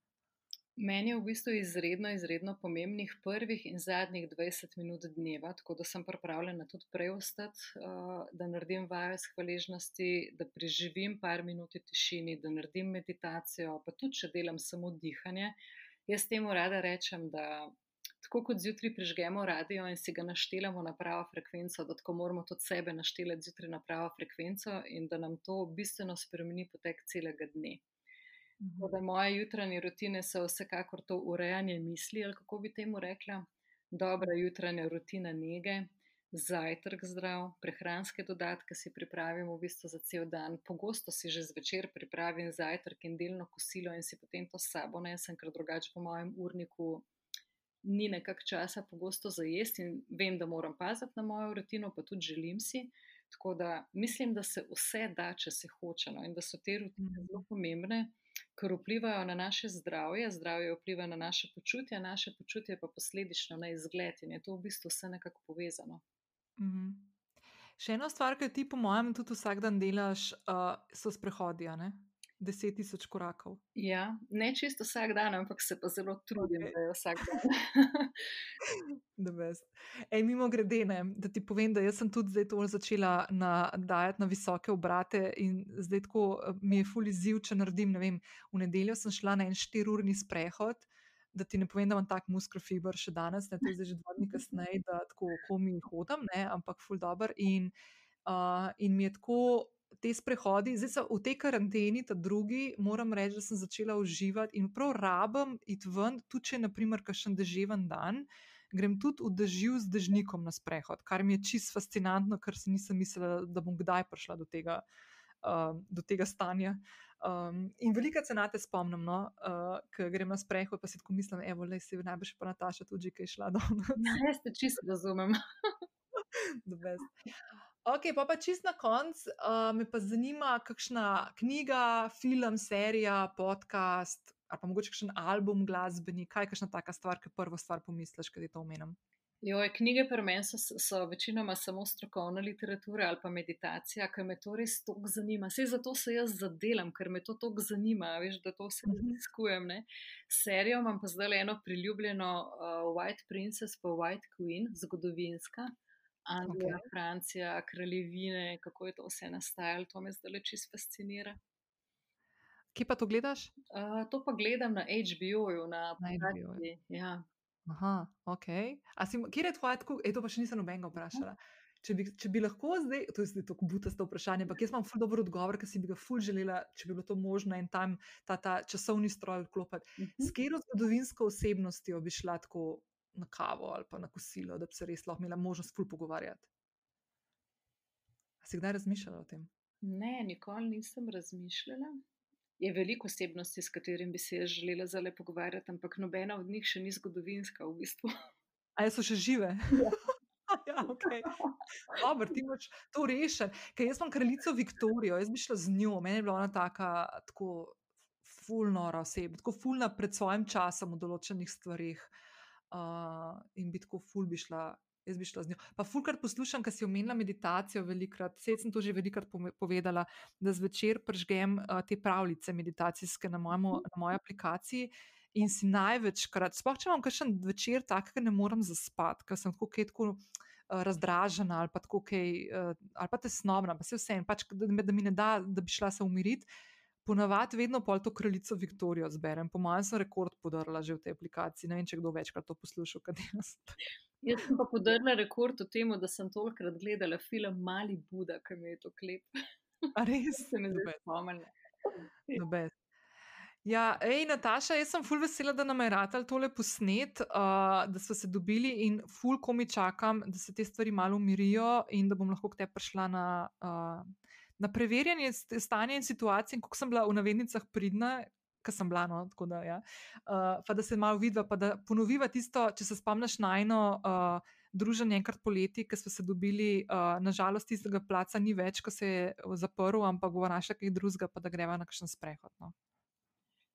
Meni je v bistvu izredno, izredno pomembnih prvih in zadnjih 20 minut dneva, tako da sem pripravljena tudi prej ostati, uh, da naredim vajo s hvaležnosti, da preživim par minut v tišini, da naredim meditacijo, pa tudi če delam samo dihanje. Jaz temu rada rečem, da tako kot zjutraj prižgemo radio in si ga naštelamo na pravo frekvenco, da tako moramo tudi sebe naštelati zjutraj na pravo frekvenco in da nam to bistveno spremeni potek celega dne. Mhm. Da moje jutranje rutine so vsekakor to urejanje misli, ali kako bi temu rekla, dobra jutranja rutina nege, zajtrk zdrav, prehranske dodatke si pripravim v bistvu za cel dan. Pogosto si že zvečer pripravim zajtrk in delno kosilo in si potem to sabo nesem, ker drugače po mojem urniku ni nekak časa pogosto za jesti in vem, da moram paziti na mojo rutino, pa tudi želim si. Tako da mislim, da se vse da, če se hoče, no, in da so te rutine mhm. zelo pomembne, ker vplivajo na naše zdravje, zdravje vpliva na naše počutje, naše počutje pa posledično na izgled in je to v bistvu vse nekako povezano.
Mhm. Še ena stvar, ki ti, po mojem, tudi vsak dan delaš, uh, so sprehodi. 10 tisoč korakov.
Ja, ne čisto vsak dan, ampak se pa zelo trudim, okay. da je vsak dan.
Ej, mimo grede, ne, da ti povem, da sem tudi zdaj to začela dajati na visoke obrate in zdaj tako eh, mi je fuli ziv, če naredim. Vem, v nedeljo sem šla na en štirurni sprehod. Da ti ne povem, da imam tak muskelfiber še danes, ne, to je že dva dni kasneje, da tako komi hodim, ne, ampak ful dobr. In, uh, in mi je tako te sprehodi, zdaj so v tej karanteni, ta drugi, moram reči, da sem začela uživati in prav rabim iti ven, tudi če je naprimer kakšen deževen dan. Grem tudi v dežju z dežnikom na sprehod, kar mi je čisto fascinantno, ker si nisem mislila, da bom kdaj prišla do tega, uh, do tega stanja. Um, in velika cena te spomnim, no, uh, ker grem na sprehod, pa si tako mislim, evo, le si najbrž pa Nataša tudi, ki je šla dol.
Ja, jaz te čisto razumem.
Ok, pa pa čist na koncu, uh, me pa zanima, kakšna knjiga, film, serija, podcast ali pa mogoče kakšen album glasbeni, kaj je kakšna taka stvar, ki prvo stvar pomisliš, kaj ti to omenim.
Jo, knjige pri meni so, so večinoma samo strokovna literatura ali pa meditacija, ker me to res toliko zanima. Vse zato se jaz zadelam, ker me to toliko zanima, veš, da to vse mhm. raziskujem. Serijo imam pa zdaj eno priljubljeno uh, White Princess pa White Queen, zgodovinska. Anglija, okay. Francija, kraljevine, kako je to vse nastajalo, to me zdaj čisto fascinira.
Kje pa to gledaš?
Uh, to pa gledam na HBO-ju, na HBO. Ja.
Aha, ok. Si, kje je tvoje, e, to pa še nisem nobenega vprašala. Če bi, če bi lahko zdaj, to je zdaj tako butasto vprašanje, ampak jaz imam ful dobro odgovor, ker si bi ga ful želela, če bi bilo to možno in tam ta, ta časovni stroj vklopiti. Uh -huh. S katero zgodovinsko osebnostjo bi šla tako na kavo ali pa na kosilo, da bi se res lahko imela možnost ful pogovarjati. A si kdaj razmišljala o tem?
Ne, nikoli nisem razmišljala. Je veliko osebnosti, s katerimi bi se želela zelo pogovarjati, ampak nobena od njih še ni zgodovinska v bistvu.
A so še žive? Ja. ja, okay. Dobar, ti imaš to rešen. Ker jaz imam kraljico Viktorijo, jaz bi šla z njo, meni je bila ona taka, tako fulno oseba, tako fulna pred svojim časom v določenih stvarih. Uh, uh, in bi tako ful bi šla. Jaz bi šla z njo. Pa, fulkrat poslušam, ker si omenila meditacijo, velikrat, vse sem to že velikrat povedala, da zvečer pržgem uh, te pravljice meditacijske na, mojemu, na moji aplikaciji in si največkrat, sploh če imam kakšen večer tak, ker ne morem zaspati, ker sem tako tako. Razdražena ali pa tako, kaj, ali pa tesnobna, pa se vse en, pač, da, da mi ne da, da bi šla se umiriti ponavadi vedno pol to kraljico Viktorijo zberem. Po mojem, sem rekord podarila že v tej aplikaciji. Ne vem, če kdo večkrat to poslušal, kaj jaz.
Jaz sem pa podarila rekord v tem, da sem tolikrat gledala film Mali Buda, ki mi je to klep.
A res? Se mi zdaj spomnila. Ja, ej, Nataša, jaz sem ful vesela, da nam je ratal tole posnet, uh, da smo se dobili in ful komi čakam, da se te stvari malo umirijo in da bom lahko k tebi prišla na, uh, na preverjanje stanja in situacije, kako sem bila v navednicah pridna, ker sem bila no, tako da. Ja. Uh, pa da se malo vidva, pa da ponoviva tisto, če se spomniš na eno. Uh, Druženje enkrat poleti, ki smo se dobili, uh, nažalost, tistega placa ni več, ko se je zaprl, ampak bo našla kaj drugega, pa da greva na kakšen sprehod. No.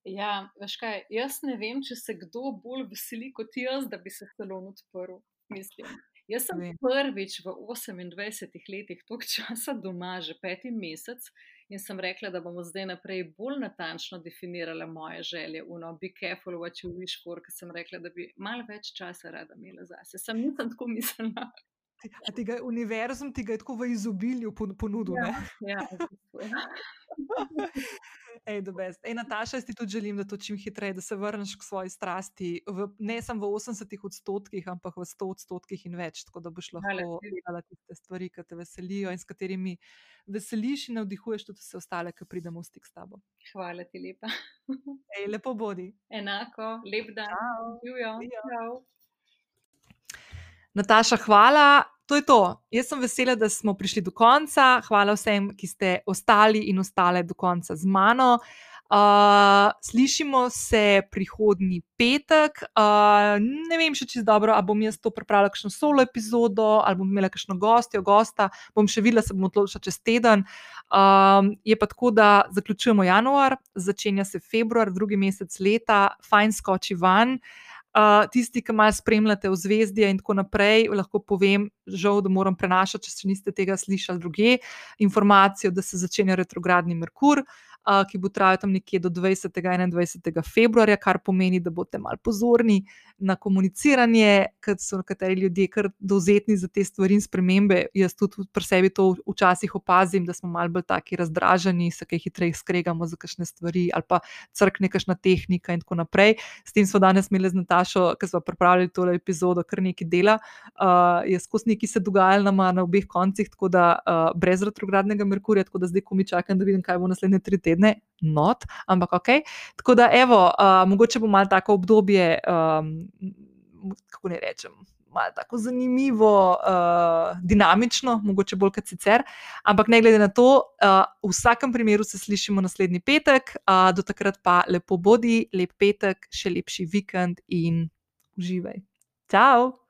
Ja, veš kaj, jaz ne vem, če se kdo bolj veseli kot jaz, da bi se salon odprl. Mislim. Jaz sem prvič v 28 letih toliko časa doma, že peti mesec, in sem rekla, da bomo zdaj naprej bolj natančno definirali moje želje. Uno, be careful what you wish for, ker sem rekla, da bi malo več časa rada imela zase. Sam nisem tako mislila.
A tega univerzum ti ga je tako v izobilju ponudil? Ja,
ja, ja.
Ej, Ej, Nataša, jaz ti tudi želim, da to čim hitreje, da se vrneš k svoji strasti, v, ne samo v 80 odstotkih, ampak v 100 odstotkih in več, tako da boš lahko delala tiste stvari, ki te veselijo in s katerimi veseliš in navdihuješ tudi vse ostale, ki pridemo v stik s tabo.
Hvala ti lepa.
Ej, lepo bodi.
Enako, lep dan. Ciao.
Nataša, hvala. To je to. Jaz sem vesela, da smo prišli do konca. Hvala vsem, ki ste ostali in ostale do konca z mano. Uh, slišimo se prihodnji petek. Uh, ne vem še čisto dobro, ali bom jaz to pripravila, kakšno solo epizodo, ali bom imela kakšno gostjo, gosta. Bom še videla, se bom odločila čez teden. Um, je pa tako, da zaključujemo januar, začenja se februar, drugi mesec leta, fajn skoči van. Uh, Uh, tisti, ki malo spremljate v zvezdi in tako naprej, lahko povem, žal, da moram prenašati, če niste tega slišali druge, informacijo, da se začenja retrogradni Merkur. Uh, ki bo trajal tam nekje do 20. in 21. februarja, kar pomeni, da boste malo pozorni na komuniciranje, ker so nekateri ljudje kar dovzetni za te stvari in spremembe. Jaz tudi pri sebi to včasih opazim, da smo malo bolj taki razdraženi, se kaj hitreje skregamo za kakšne stvari ali pa crkne kakšna tehnika in tako naprej. S tem smo danes imeli z Natašo, ki smo pripravili tole epizodo, kar nekaj dela. Uh, je skozi neki se dogajalo nama na obeh koncih, tako da uh, brez retrogradnega Merkurja, tako da zdaj, ko mi čakam, da vidim, kaj bo naslednje tri tedne tedne, not, ampak ok. Tako da, evo, uh, mogoče bo malo tako obdobje, um, kako ne rečem. Malo tako zanimivo, uh, dinamično, mogoče bolj kot sicer. Ampak ne glede na to, uh, v vsakem primeru se slišimo naslednji petek, uh, do takrat pa lepo bodi, lep petek, še lepši vikend in uživaj. Ciao!